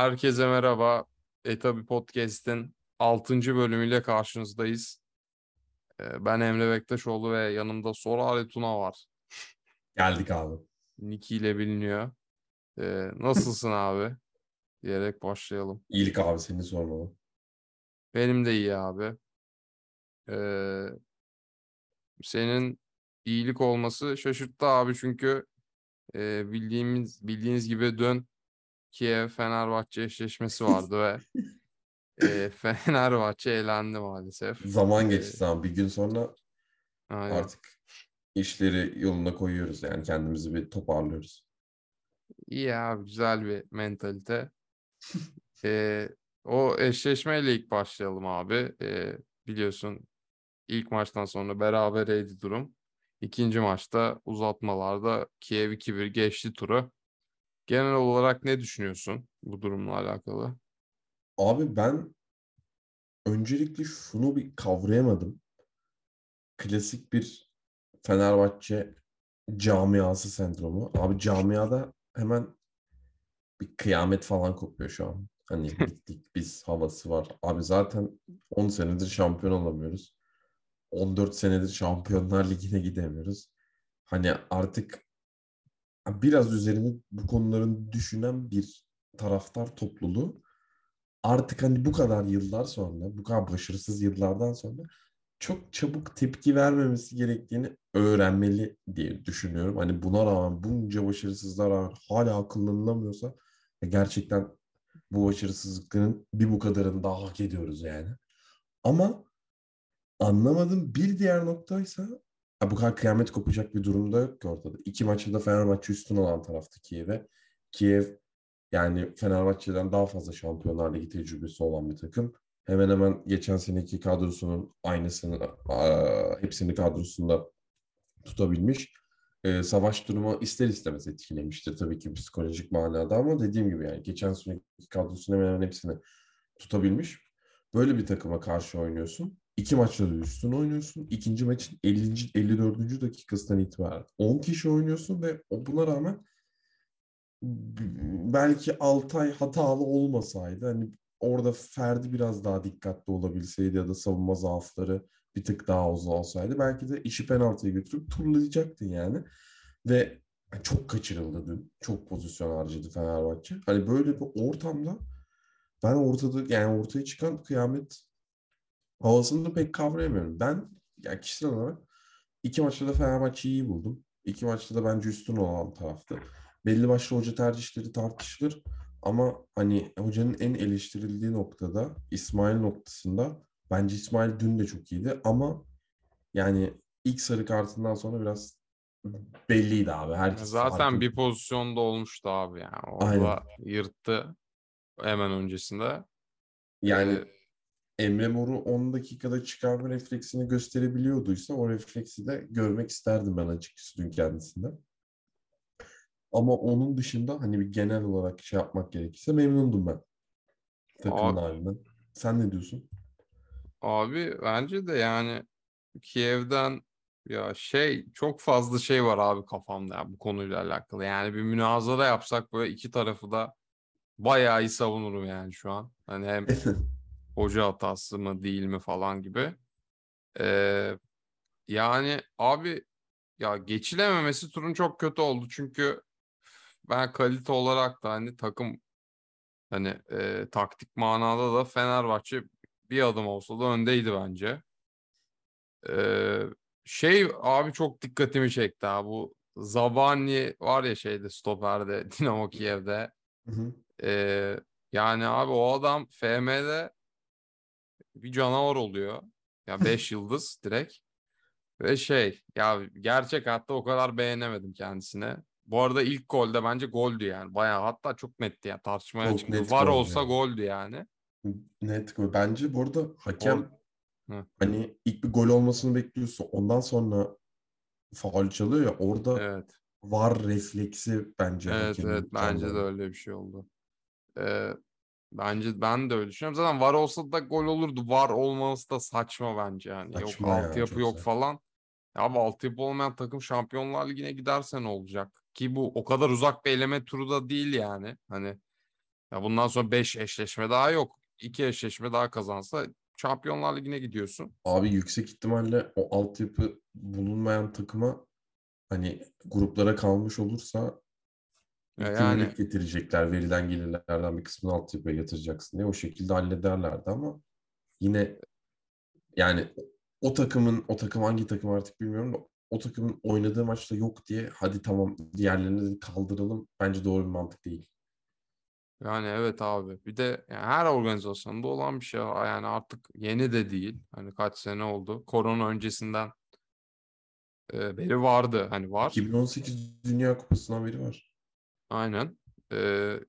Herkese merhaba. Etabi Podcast'in 6. bölümüyle karşınızdayız. Ee, Ben Emre Bektaşoğlu ve yanımda Sorare Tuna var. Geldik abi. Niki ile biliniyor. Ee, nasılsın abi? Diyerek başlayalım. İyilik abi seni sormalı. Benim de iyi abi. Ee, senin iyilik olması şaşırttı abi çünkü e, bildiğimiz bildiğiniz gibi dün Kiev Fenerbahçe eşleşmesi vardı ve e, Fenerbahçe elendi maalesef. Zaman Ee, geçti zaman bir gün sonra aynen. artık işleri yoluna koyuyoruz yani kendimizi bir toparlıyoruz. İyi abi güzel bir mentalite. Ee, o eşleşmeyle ilk başlayalım abi. Ee, biliyorsun ilk maçtan sonra berabereydi durum. İkinci maçta uzatmalarda Kiev 2-1 geçti turu. Genel olarak ne düşünüyorsun bu durumla alakalı? Abi ben öncelikle şunu bir kavrayamadım. Klasik bir Fenerbahçe camiası sendromu. Abi camiada hemen bir kıyamet falan kopuyor şu an. Hani bittik biz havası var. Abi zaten 10 senedir şampiyon olamıyoruz. 14 senedir Şampiyonlar Ligi'ne gidemiyoruz. Hani artık biraz üzerine bu konuların düşünen bir taraftar topluluğu artık hani bu kadar yıllar sonra, bu kadar başarısız yıllardan sonra çok çabuk tepki vermemesi gerektiğini öğrenmeli diye düşünüyorum. Hani buna rağmen bunca başarısızlığa rağmen hala akıllanılamıyorsa e, gerçekten bu başarısızlıkların bir bu kadarını daha hak ediyoruz yani. Ama anlamadım bir diğer noktaysa bu kadar kıyamet kopacak bir durumda yok ki ortada. İki maçta da Fenerbahçe üstün olan taraftı Kiev'e. Kiev yani Fenerbahçe'den daha fazla Şampiyonlar Ligi tecrübesi olan bir takım. Hemen hemen geçen seneki kadrosunun aynısını, hepsini kadrosunda tutabilmiş. Ee, savaş durumu ister istemez etkilemiştir tabii ki psikolojik manada ama dediğim gibi yani geçen seneki kadrosunun hemen hemen hepsini tutabilmiş. Böyle bir takıma karşı oynuyorsun. İki maçta da üstün oynuyorsun. İkinci maçın 50. 54. dakikasından itibaren 10 kişi oynuyorsun ve buna rağmen belki Altay hatalı olmasaydı hani orada Ferdi biraz daha dikkatli olabilseydi ya da savunma zaafları bir tık daha uzun olsaydı belki de işi penaltıya götürüp turlayacaktın yani. Ve çok kaçırıldı dün. Çok pozisyon harcadı Fenerbahçe. Hani böyle bir ortamda ben ortada yani ortaya çıkan kıyamet havasını pek kavrayamıyorum. Ben yani kişisel olarak iki maçta da Fenerbahçe'yi iyi buldum. İki maçta da bence üstün olan taraftı. Belli başlı hoca tercihleri tartışılır. Ama hani hocanın en eleştirildiği noktada İsmail noktasında bence İsmail dün de çok iyiydi ama yani ilk sarı kartından sonra biraz belliydi abi. Herkes Zaten farkında. bir pozisyonda olmuştu abi yani. Orada Aynen. yırttı hemen öncesinde. yani Ee, Emre Mor'u 10 dakikada çıkarma refleksini gösterebiliyorduysa o refleksi de görmek isterdim ben açıkçası dün kendisinde. Ama onun dışında hani bir genel olarak şey yapmak gerekirse memnundum ben takımın Abi- halinden. Sen ne diyorsun? Abi bence de yani Kiev'den ya şey çok fazla şey var abi kafamda ya bu konuyla alakalı. Yani bir münazara yapsak böyle iki tarafı da bayağı iyi savunurum yani şu an. Hani hem hoca hatası mı değil mi falan gibi. Ee, yani abi ya geçilememesi turun çok kötü oldu çünkü ben kalite olarak da hani takım hani e, taktik manada da Fenerbahçe bir adım olsa da öndeydi bence. Ee, şey abi çok dikkatimi çekti ha bu Zabani var ya şeyde stoperde Dinamo Kiev'de. Hı hı. Ee, yani abi o adam FM'de bir canavar oluyor. Ya 5 yıldız direkt. Ve şey ya gerçek hayatta o kadar beğenemedim kendisine. Bu arada ilk golde bence goldü yani. Bayağı hatta çok netti ya tartışmaya Çok çıktı. Var gol olsa yani. goldü yani. Net gol. Bence bu arada hakem Hı. hani ilk bir gol olmasını bekliyorsun. Ondan sonra faul çalıyor ya orada Evet. var refleksi bence Evet evet bence de öyle bir şey oldu. Ee, bence ben de öyle düşünüyorum. Zaten var olsa da gol olurdu. Var olması da saçma bence yani. Saçma yok ya, altyapı yok saçma. falan. Ya abi altyapı olmayan takım Şampiyonlar Ligi'ne giderse ne olacak? Ki bu o kadar uzak bir eleme turu da değil yani. Hani Ya bundan sonra 5 eşleşme daha yok. 2 eşleşme daha kazansa Şampiyonlar Ligi'ne gidiyorsun. Abi yüksek ihtimalle o altyapı bulunmayan takıma hani gruplara kalmış olursa yükümlülük yani getirecekler. Verilen gelirlerden bir kısmını altyapıya yatıracaksın diye o şekilde hallederlerdi ama yine yani o takımın o takım hangi takım artık bilmiyorum da o takımın oynadığı maçta yok diye hadi tamam diğerlerini de kaldıralım bence doğru bir mantık değil. yani evet abi. Bir de yani her organizasyonda olan bir şey. Yani artık yeni de değil. Hani kaç sene oldu. Korona öncesinden e, beri vardı. Hani var. 2018 Dünya Kupası'ndan beri var. Aynen. Ee,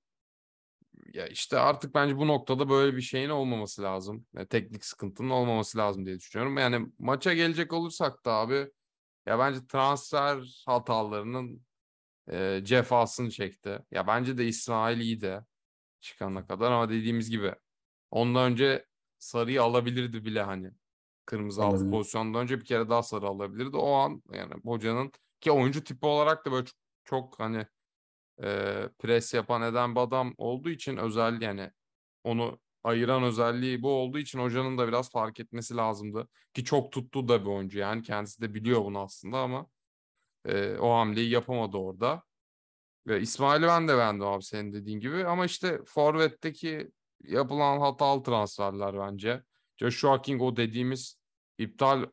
ya işte artık bence bu noktada böyle bir şeyin olmaması lazım. Ya teknik sıkıntının olmaması lazım diye düşünüyorum. Yani maça gelecek olursak da abi ya bence transfer hatalarının e, cefasını çekti. Ya bence de İsmail iyi de çıkana kadar ama dediğimiz gibi ondan önce sarıyı alabilirdi bile hani. Kırmızı altı Alabilir. pozisyondan önce bir kere daha sarı alabilirdi. O an yani hocanın ki oyuncu tipi olarak da böyle çok, çok hani e, pres yapan eden bir adam olduğu için özel yani onu ayıran özelliği bu olduğu için hocanın da biraz fark etmesi lazımdı. Ki çok tuttu da bir oyuncu yani kendisi de biliyor bunu aslında ama e, o hamleyi yapamadı orada. Ve İsmail'i ben de beğendim abi senin dediğin gibi ama işte Forvet'teki yapılan hatalı transferler bence. Joshua King o dediğimiz iptal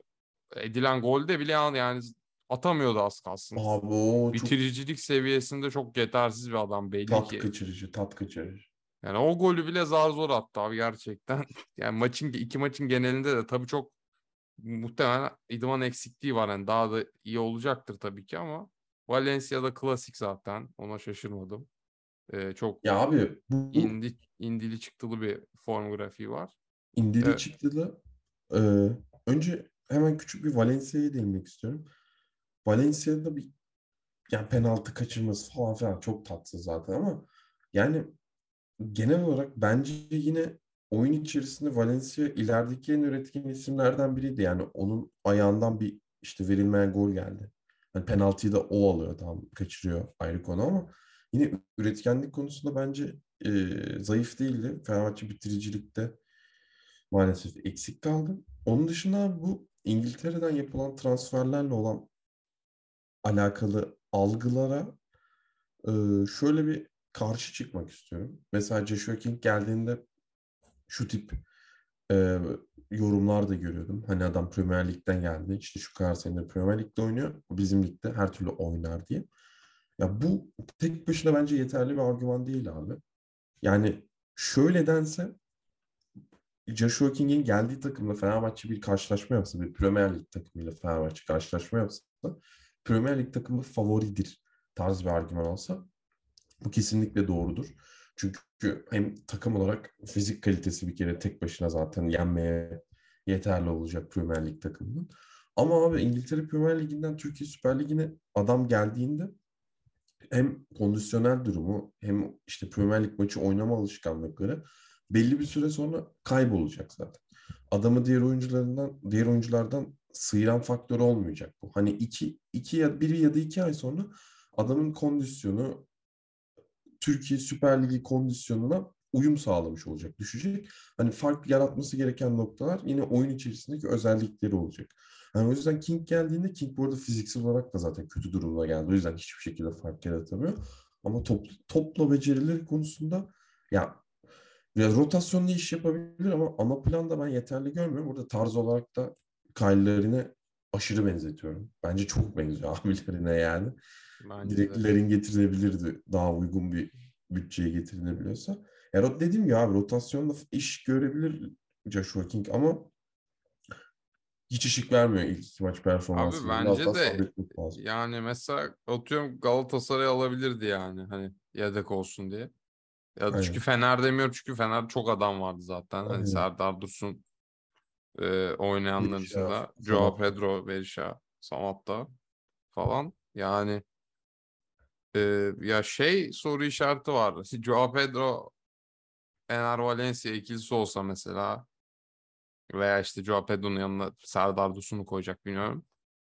edilen golde bile yani atamıyordu az kalsın. Abi o çok Bitiricilik seviyesinde çok yetersiz bir adam belli tat ki. kaçırıcı, tat kaçırıcı. Yani o golü bile zar zor attı abi gerçekten. Yani maçın iki maçın genelinde de tabii çok muhtemelen idman eksikliği var. Yani daha da iyi olacaktır tabii ki ama Valencia'da klasik zaten. Ona şaşırmadım. Ee, çok Ya abi bu, bu indi, indili çıktılı bir form grafiği var. indili Evet. çıktılı e, önce hemen küçük bir Valencia'ya değinmek istiyorum. Valencia'da bir yani penaltı kaçırması falan filan çok tatsız zaten ama yani genel olarak bence yine oyun içerisinde Valencia ilerideki en üretken isimlerden biriydi. Yani onun ayağından bir işte verilmeyen gol geldi. Hani penaltıyı da o alıyor tamam kaçırıyor ayrı konu ama yine üretkenlik konusunda bence e, zayıf değildi. Fenerbahçe bitiricilikte maalesef eksik kaldı. Onun dışında bu İngiltere'den yapılan transferlerle olan alakalı algılara e, şöyle bir karşı çıkmak istiyorum. Mesela Joshua King geldiğinde şu tip e, yorumlar da görüyordum. Hani adam Premier Lig'den geldi. İşte şu kadar senedir Premier Lig'de oynuyor. Bizim ligde her türlü oynar diye. Ya bu tek başına bence yeterli bir argüman değil abi. Yani şöyle dense Joshua King'in geldiği takımla Fenerbahçe bir karşılaşma yapsa, bir Premier Lig takımıyla Fenerbahçe karşılaşma yapsa Premier Lig takımı favoridir tarz bir argüman olsa bu kesinlikle doğrudur. Çünkü hem takım olarak fizik kalitesi bir kere tek başına zaten yenmeye yeterli olacak Premier Lig takımının. Ama abi İngiltere Premier Ligi'nden Türkiye Süper Ligi'ne adam geldiğinde hem kondisyonel durumu hem işte Premier Lig maçı oynama alışkanlıkları belli bir süre sonra kaybolacak zaten. Adamı diğer oyuncularından diğer oyunculardan sıyıran faktör olmayacak bu. Hani iki, iki ya bir ya da iki ay sonra adamın kondisyonu Türkiye Süper Ligi kondisyonuna uyum sağlamış olacak, düşecek. Hani fark yaratması gereken noktalar yine oyun içerisindeki özellikleri olacak. Yani o yüzden King geldiğinde King bu arada fiziksel olarak da zaten kötü durumda geldi. O yüzden hiçbir şekilde fark yaratamıyor. Ama top, topla becerileri konusunda ya biraz rotasyonlu iş yapabilir ama ana planda ben yeterli görmüyorum. Burada tarz olarak da Kyle'lerine aşırı benzetiyorum. Bence çok benziyor abilerine yani. Bence Direkt. Larin getirilebilirdi daha uygun bir bütçeye getirilebiliyorsa. Ya rot- dediğim gibi abi rotasyonda iş görebilir Joshua King ama hiç ışık vermiyor ilk iki maç performansı. Abi Biraz bence daha de yani mesela atıyorum Galatasaray alabilirdi yani hani yedek olsun diye. Ya da çünkü Aynen. Fener demiyorum çünkü Fener çok adam vardı zaten. Hani Aynen. Serdar Dursun e, oynayanların dışında Joao. Pedro, Berisha, Samatta falan. Yani e, ya şey soru işareti var. Joao Pedro Fener Valencia ikilisi olsa mesela veya işte Joao Pedro'nun yanına Serdar Dursun'u koyacak bilmiyorum.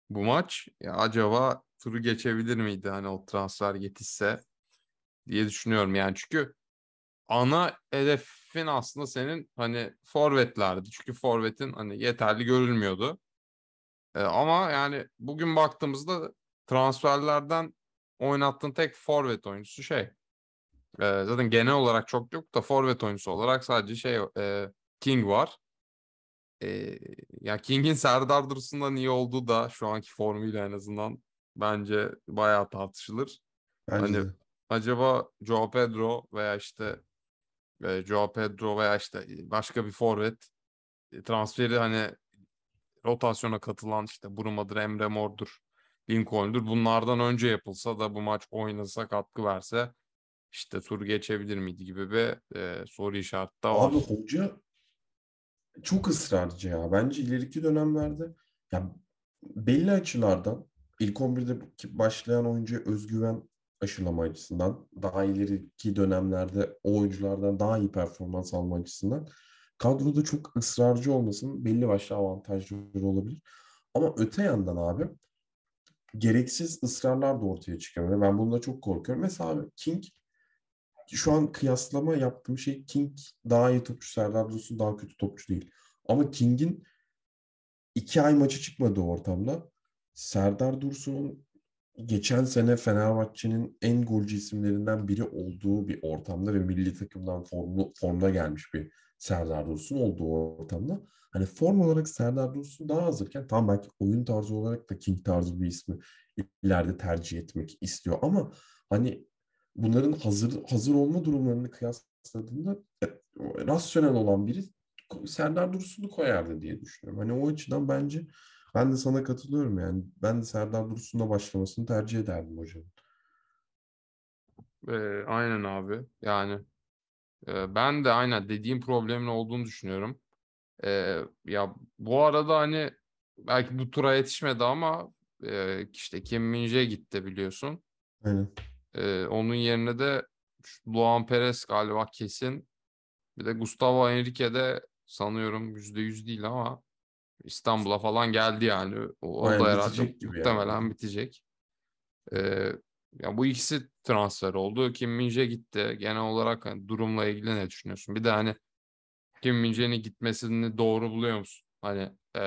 Bu maç ya acaba turu geçebilir miydi hani o transfer yetişse diye düşünüyorum yani çünkü ana hedefin aslında senin hani forvetlerdi. Çünkü forvetin hani yeterli görülmüyordu. E, ama yani bugün baktığımızda transferlerden oynattığın tek forvet oyuncusu şey. E, zaten genel olarak çok yok da forvet oyuncusu olarak sadece şey e, King var. E, ya King'in Serdar Dursun'dan iyi olduğu da şu anki formuyla en azından bence bayağı tartışılır. Bence Hani de. acaba Joao Pedro veya işte e, Joao Pedro veya işte başka bir forvet e, transferi hani rotasyona katılan işte Bruma'dır, Emre Mor'dur, Lincoln'dur. Bunlardan önce yapılsa da bu maç oynasa katkı verse işte tur geçebilir miydi gibi bir e, soru işareti de var. Abi hoca çok ısrarcı ya. Bence ileriki dönemlerde ya belli açılardan ilk 11'de başlayan oyuncuya özgüven aşılama açısından daha ileriki dönemlerde o oyunculardan daha iyi performans alma açısından kadroda çok ısrarcı olmasının belli başlı avantajları olabilir. Ama öte yandan abi gereksiz ısrarlar da ortaya çıkıyor. Ben bununla çok korkuyorum. Mesela abi King şu an kıyaslama yaptığım şey King daha iyi topçu, Serdar Dursun daha kötü topçu değil. Ama King'in iki ay maçı çıkmadığı ortamda Serdar Dursun'un geçen sene Fenerbahçe'nin en golcü isimlerinden biri olduğu bir ortamda ve milli takımdan formlu, formda gelmiş bir Serdar Dursun olduğu ortamda hani form olarak Serdar Dursun daha hazırken tam belki oyun tarzı olarak da King tarzı bir ismi ileride tercih etmek istiyor ama hani bunların hazır hazır olma durumlarını kıyasladığında e, rasyonel olan biri Serdar Dursun'u koyardı diye düşünüyorum. Hani o açıdan bence ben de sana katılıyorum yani. Ben de Serdar Dursun'la başlamasını tercih ederdim hocam. E, aynen abi. Yani e, ben de aynen dediğim problemin olduğunu düşünüyorum. E, ya bu arada hani belki bu tura yetişmedi ama e, işte Kim Min-jae gitti biliyorsun. Aynen. E, onun yerine de Luan Perez galiba kesin. Bir de Gustavo Henrique de sanıyorum %100 değil ama İstanbul'a falan geldi yani. O, o da herhalde muhtemelen yani. bitecek. Ee, ya bu ikisi transfer oldu. Kim Min-jae gitti. Genel olarak hani durumla ilgili ne düşünüyorsun? Bir de hani Kim Min-jae'nin gitmesini doğru buluyor musun? Hani e,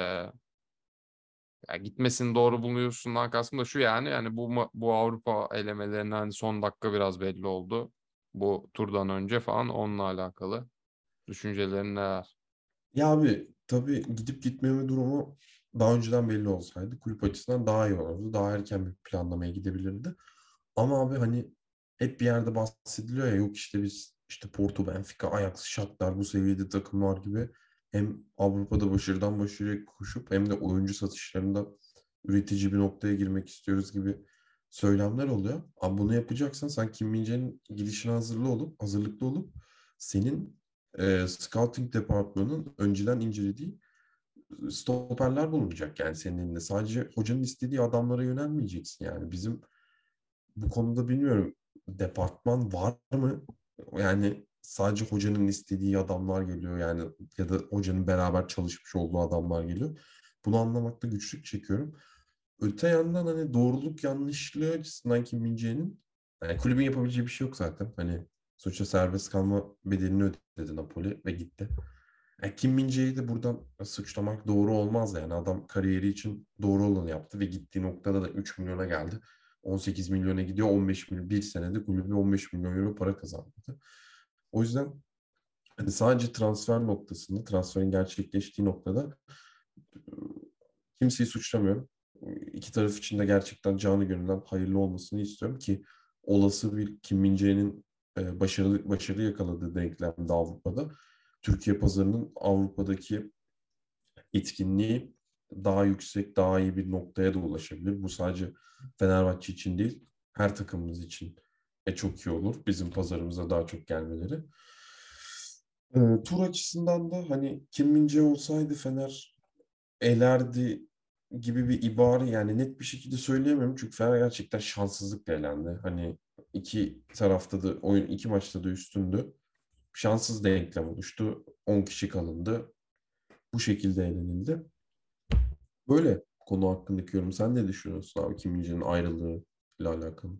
ya gitmesini doğru buluyorsundan kastım da şu yani yani bu bu Avrupa elemelerinden hani son dakika biraz belli oldu. Bu turdan önce falan onunla alakalı. Düşüncelerin neler? Ya abi tabii gidip gitmeme durumu daha önceden belli olsaydı kulüp açısından daha iyi olurdu. Daha erken bir planlamaya gidebilirdi. Ama abi hani hep bir yerde bahsediliyor ya yok işte biz işte Porto, Benfica, Ajax, Shakhtar bu seviyede takımlar gibi hem Avrupa'da başarıdan başarıya koşup hem de oyuncu satışlarında üretici bir noktaya girmek istiyoruz gibi söylemler oluyor. Abi bunu yapacaksan sen Kim Min-jae'nin gidişine hazırlı olup hazırlıklı olup senin e, scouting departmanının önceden incelediği stoperler bulunacak yani senin elinde. Sadece hocanın istediği adamlara yönelmeyeceksin yani. Bizim bu konuda bilmiyorum departman var mı? Yani sadece hocanın istediği adamlar geliyor yani ya da hocanın beraber çalışmış olduğu adamlar geliyor. Bunu anlamakta güçlük çekiyorum. Öte yandan hani doğruluk yanlışlığı açısından Kim Min-jae'nin yani kulübün yapabileceği bir şey yok zaten. Hani sonuçta serbest kalma bedelini ödedi Napoli ve gitti. Yani Kim Min-jae'yi de buradan suçlamak doğru olmaz yani. Adam kariyeri için doğru olanı yaptı ve gittiği noktada da 3 milyona geldi. 18 milyona gidiyor. 15 milyon bir senede kulübü 15 milyon euro para kazandı. O yüzden hani sadece transfer noktasında, transferin gerçekleştiği noktada kimseyi suçlamıyorum. İki taraf için de gerçekten canı gönülden hayırlı olmasını istiyorum ki olası bir Kim Min-jae'nin başarılı başarı yakaladığı denklemde Avrupa'da Türkiye pazarının Avrupa'daki etkinliği daha yüksek, daha iyi bir noktaya da ulaşabilir. Bu sadece Fenerbahçe için değil, her takımımız için e, çok iyi olur. Bizim pazarımıza daha çok gelmeleri. E, tur açısından da hani Kim Min-jae olsaydı Fener elerdi gibi bir ibare yani net bir şekilde söyleyemiyorum. Çünkü Fener gerçekten şanssızlıkla elendi. Hani iki tarafta da oyun iki maçta da üstündü. Şanssız denklem oluştu. 10 kişi kalındı. Bu şekilde elenildi. Böyle konu hakkındaki yorum. Sen ne düşünüyorsun abi Kim Min-jae'nin ayrılığı ile alakalı?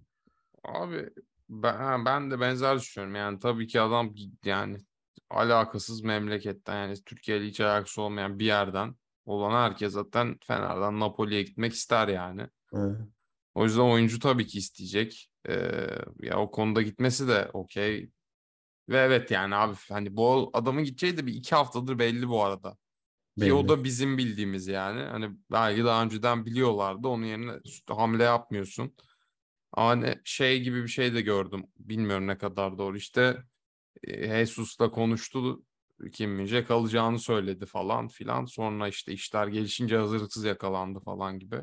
Abi Ben, ben de benzer düşünüyorum. Yani tabii ki adam yani alakasız memleketten yani Türkiye ile hiç alakası olmayan bir yerden olan herkes zaten Fener'den Napoli'ye gitmek ister yani. Evet. O yüzden oyuncu tabii ki isteyecek. Ee, ya o konuda gitmesi de okey. Ve evet yani abi hani bu adamın gideceği de bir iki haftadır belli bu arada. Ki o Belli. da bizim bildiğimiz yani. Hani belki daha önceden biliyorlardı. Onun yerine hamle yapmıyorsun. Ama hani şey gibi bir şey de gördüm. Bilmiyorum ne kadar doğru. İşte e, Jesus'la konuştu. Kim Minje kalacağını söyledi falan filan. Sonra işte işler gelişince hazırlıksız yakalandı falan gibi.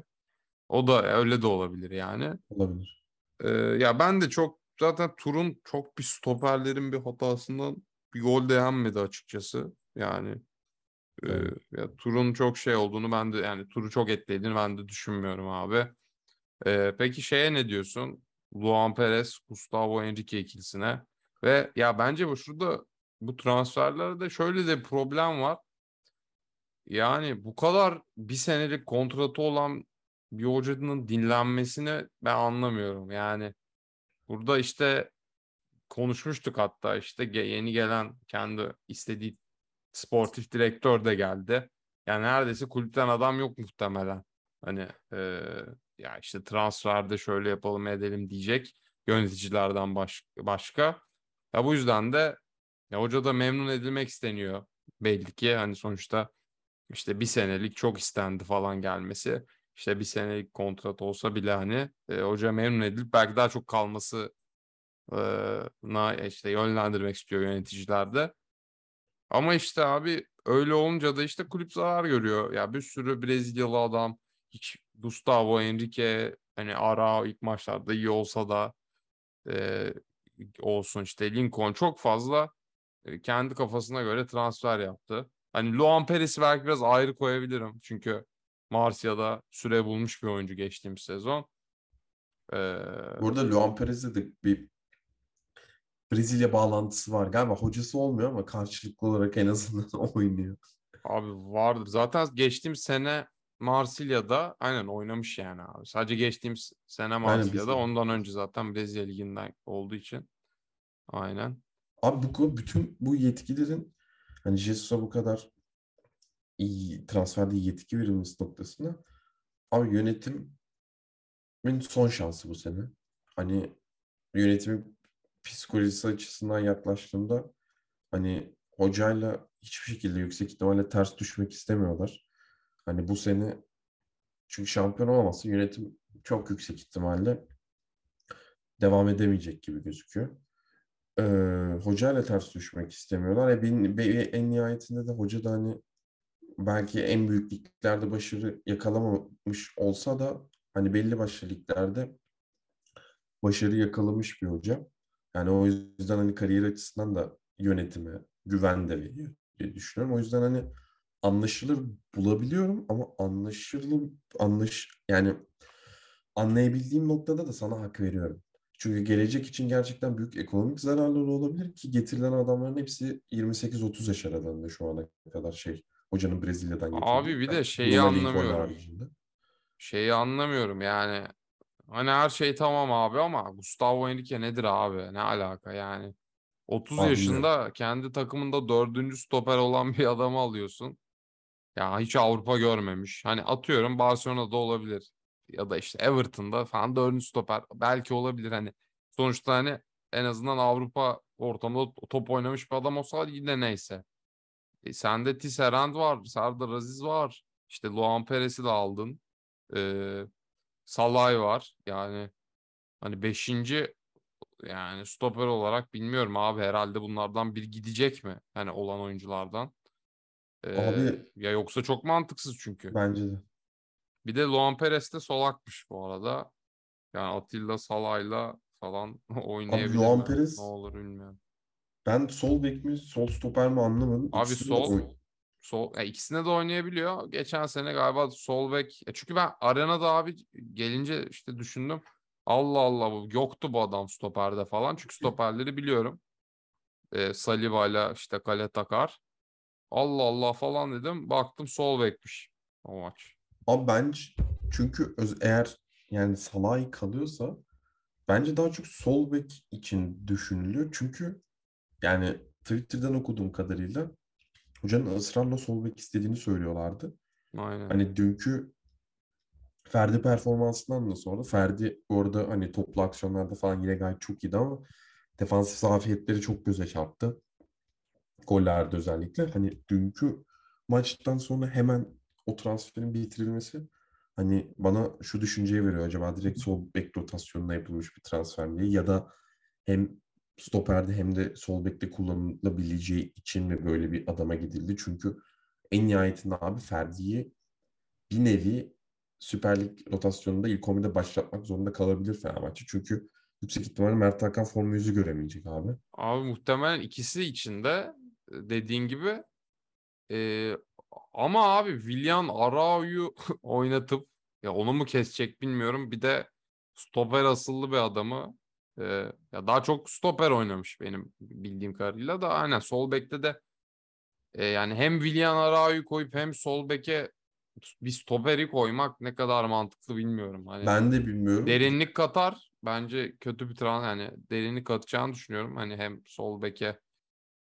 O da öyle de olabilir yani. Olabilir. Ee, ya ben de çok zaten turun çok bir stoperlerin bir hatasından bir gol de yenmedi açıkçası. Yani e, Evet. ya turun çok şey olduğunu ben de yani turu çok etkilediğini ben de düşünmüyorum abi. Ee, peki şeye ne diyorsun? Luan Perez, Gustavo Henrique ikilisine ve ya bence bu şurada bu transferlerde şöyle de problem var. Yani bu kadar bir senelik kontratı olan bir hocanın dinlenmesini ben anlamıyorum. Yani burada işte konuşmuştuk hatta işte yeni gelen kendi istediği sportif direktör de geldi. Yani neredeyse kulüpten adam yok muhtemelen. Hani e, ya işte transferde şöyle yapalım edelim diyecek yöneticilerden baş- başka. Ya bu yüzden de ya hoca da memnun edilmek isteniyor belli ki. Hani sonuçta işte bir senelik çok istendi falan gelmesi. İşte bir senelik kontrat olsa bile hani e, hoca memnun edilip belki daha çok kalması e, na işte yönlendirmek istiyor yöneticiler de. Ama işte abi öyle olunca da işte kulüp zarar görüyor. Ya bir sürü Brezilyalı adam hiç Gustavo Henrique hani ara ilk maçlarda iyi olsa da e, olsun işte Lincoln çok fazla e, kendi kafasına göre transfer yaptı. Hani Luan Perez'i belki biraz ayrı koyabilirim. Çünkü Marsilya'da süre bulmuş bir oyuncu geçtiğimiz sezon. Ee, Burada Luan Perez'de de bir Brezilya bağlantısı var. Galiba hocası olmuyor ama karşılıklı olarak en azından oynuyor. abi vardır. Zaten geçtiğim sene Marsilya'da aynen oynamış yani abi. Sadece geçtiğimiz sene Marsilya'da. Ondan önce zaten Brezilya Ligi'nden olduğu için. Aynen. Abi bu bütün bu yetkilerin hani Jesus'a bu kadar iyi transferde yetki verilmesi noktasında abi yönetimin son şansı bu sene. Hani yönetimin psikolojisi açısından yaklaştığımda hani hocayla hiçbir şekilde yüksek ihtimalle ters düşmek istemiyorlar. Hani bu sene çünkü şampiyon olamazsa yönetim çok yüksek ihtimalle devam edemeyecek gibi gözüküyor. Ee, hocayla ters düşmek istemiyorlar. E, en nihayetinde de hoca da hani belki en büyük liglerde başarı yakalamamış olsa da hani belli başlı liglerde başarı yakalamış bir hoca. Yani o yüzden hani kariyer açısından da yönetime güven de veriyor diye düşünüyorum. O yüzden hani anlaşılır bulabiliyorum ama anlaşılır anlaş yani anlayabildiğim noktada da sana hak veriyorum. Çünkü gelecek için gerçekten büyük ekonomik zararları olabilir ki getirilen adamların hepsi 28-30 yaş aralığında şu ana kadar şey hocanın Brezilya'dan getirdiği. Abi bir de şeyi Lincoln anlamıyorum. Şeyi anlamıyorum yani. Hani her şey tamam abi ama Gustavo Henrique nedir abi? Ne alaka yani? 30 Abi yaşında kendi takımında dördüncü stoper olan bir adamı alıyorsun. Ya hiç Avrupa görmemiş. Hani atıyorum Barcelona'da olabilir. Ya da işte Everton'da falan dördüncü stoper. Belki olabilir hani. Sonuçta hani en azından Avrupa ortamında top oynamış bir adam olsa yine neyse. E, sende Tisserand var, Serdar Aziz var. İşte Luan Perez'i de aldın. Ee, Salay var. Yani hani beşinci yani stoper olarak bilmiyorum abi herhalde bunlardan bir gidecek mi? Hani olan oyunculardan. Ee, Abi ya yoksa çok mantıksız çünkü. bence de. Bir de Luan Perez de solakmış bu arada. Yani Atilla Salay'la falan Abi oynayabilir Luan mi? Perez Ne olur bilmiyorum. Ben sol bek mi sol stoper mi anlamadım. Abi İkisini sol sol ya ikisine de oynayabiliyor. Geçen sene galiba sol bek. Çünkü ben arenada abi gelince işte düşündüm. Allah Allah bu yoktu bu adam stoperde falan. Çünkü stoperleri biliyorum. Ee, Saliva'yla işte kale takar. Allah Allah falan dedim. Baktım sol bekmiş o maç. Abi bence çünkü öz- eğer yani Salah'ı kalıyorsa bence daha çok sol bek için düşünülüyor. Çünkü yani Twitter'dan okuduğum kadarıyla hocanın ısrarla sol bek istediğini söylüyorlardı. Aynen. Hani dünkü Ferdi performansından da sonra Ferdi orada hani toplu aksiyonlarda falan yine gayet çok iyiydi ama defansif zafiyetleri çok göze çarptı. Gollerde özellikle. Hani dünkü maçtan sonra hemen o transferin bitirilmesi hani bana şu düşünceyi veriyor. Acaba direkt sol bek rotasyonuna yapılmış bir transfer mi? Ya da hem stoperde hem de sol bekte kullanılabileceği için mi böyle bir adama gidildi? Çünkü en nihayetinde abi Ferdi'yi bir nevi Süper Lig rotasyonunda ilk 11'de başlatmak zorunda kalabilir Fenerbahçe. Çünkü yüksek ihtimalle Mert Hakan formu yüzü göremeyecek abi. Abi muhtemelen ikisi için de dediğin gibi e, ama abi Willian Arao'yu oynatıp ya onu mu kesecek bilmiyorum. Bir de stoper asıllı bir adamı e, ya daha çok stoper oynamış benim bildiğim kadarıyla da aynen sol bekte de e, yani hem Willian Arao'yu koyup hem sol beke bir stoperi koymak ne kadar mantıklı bilmiyorum. Hani Ben de bilmiyorum. derinlik katar. Bence kötü bir trans yani derinlik katacağını düşünüyorum. Hani hem sol beke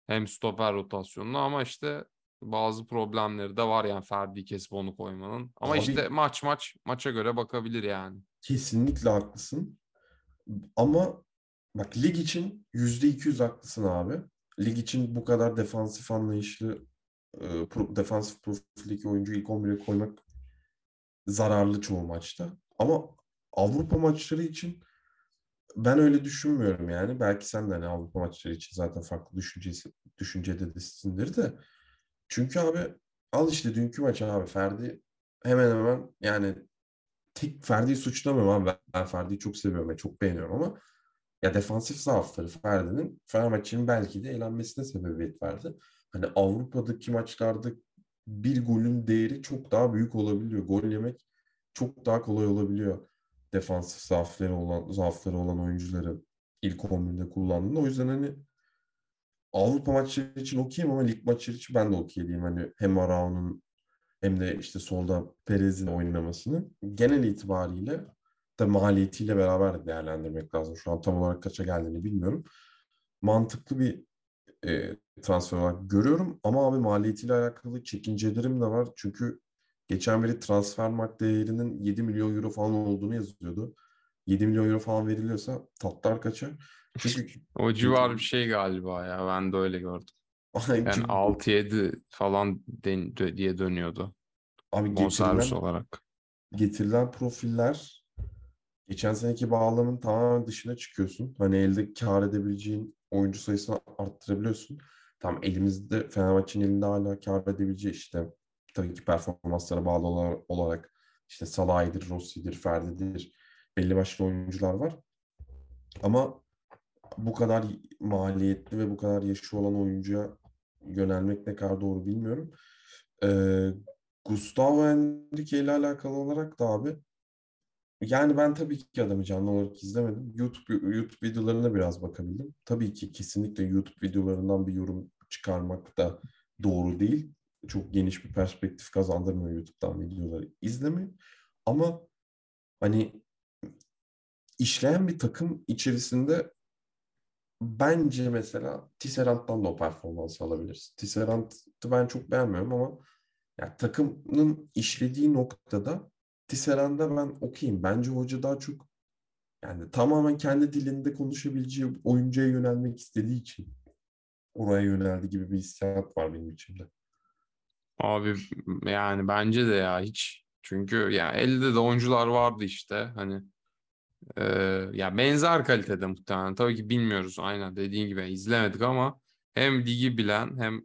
hem stoper rotasyonuna ama işte bazı problemleri de var yani Ferdi kesip onu koymanın. Ama Abi- işte maç maç maça göre bakabilir yani. Kesinlikle haklısın. Ama bak lig için yüzde iki yüz haklısın abi. Lig için bu kadar defansif anlayışlı e, defansif profildeki oyuncuyu ilk 11'e koymak zararlı çoğu maçta. Ama Avrupa maçları için ben öyle düşünmüyorum yani. Belki sen de hani Avrupa maçları için zaten farklı düşüncesi, düşüncedesindir de. Çünkü abi al işte dünkü maç abi Ferdi hemen hemen yani tek Ferdi'yi suçlamıyorum abi. Ben, Ferdi'yi çok seviyorum ve çok beğeniyorum ama ya defansif zaafları Ferdi'nin Fenerbahçe'nin belki de elenmesine sebebiyet verdi. Hani Avrupa'daki maçlarda bir golün değeri çok daha büyük olabiliyor. Gol yemek çok daha kolay olabiliyor. Defansif zaafları olan zaafları olan oyuncuları ilk 11'de kullandığında. O yüzden hani Avrupa maçları için okeyim ama lig maçları için ben de diyeyim. Hani hem Arao'nun hem de işte solda Perez'in oynamasını genel itibariyle da maliyetiyle beraber değerlendirmek lazım. Şu an tam olarak kaça geldiğini bilmiyorum. Mantıklı bir e, transfer olarak görüyorum ama abi maliyetiyle alakalı çekincelerim de var. Çünkü geçen beri transfer mark değerinin 7 milyon euro falan olduğunu yazıyordu. 7 milyon euro falan veriliyorsa tatlar kaçar. Çünkü O civar bir şey galiba ya ben de öyle gördüm. Yani Çünkü 6-7 falan den- diye dönüyordu abi bonservis olarak. getirilen profiller geçen seneki bağlamın tamamen dışına çıkıyorsun. Hani elde kar edebileceğin oyuncu sayısını arttırabiliyorsun. Tam elimizde Fenerbahçe'nin elinde hala kar edebileceği işte tabii ki performanslara bağlı ola- olarak işte Salah'dır, Rossi'dir, Ferdi'dir belli başlı oyuncular var. Ama bu kadar maliyetli ve bu kadar yaşı olan oyuncuya yönelmek ne kadar doğru bilmiyorum. Ee, Gustavo Henrique ile alakalı olarak da abi yani ben tabii ki adamı canlı olarak izlemedim. YouTube YouTube videolarına biraz bakabildim. Tabii ki kesinlikle YouTube videolarından bir yorum çıkarmak da doğru değil. Çok geniş bir perspektif kazandırmıyor YouTube'dan videoları izlemeyin. Ama hani işleyen bir takım içerisinde bence mesela Tisserand'dan da o performansı alabiliriz. Tisserand'ı ben çok beğenmiyorum ama ya takımın işlediği noktada Tisserand'a ben okeyim. Bence hoca daha çok yani tamamen kendi dilinde konuşabileceği oyuncuya yönelmek istediği için oraya yöneldi gibi bir hissiyat var benim içimde. Abi yani bence de ya hiç. Çünkü ya elde de oyuncular vardı işte hani e, ya benzer kalitede muhtemelen. Tabii ki bilmiyoruz aynen dediğin gibi izlemedik ama hem ligi bilen hem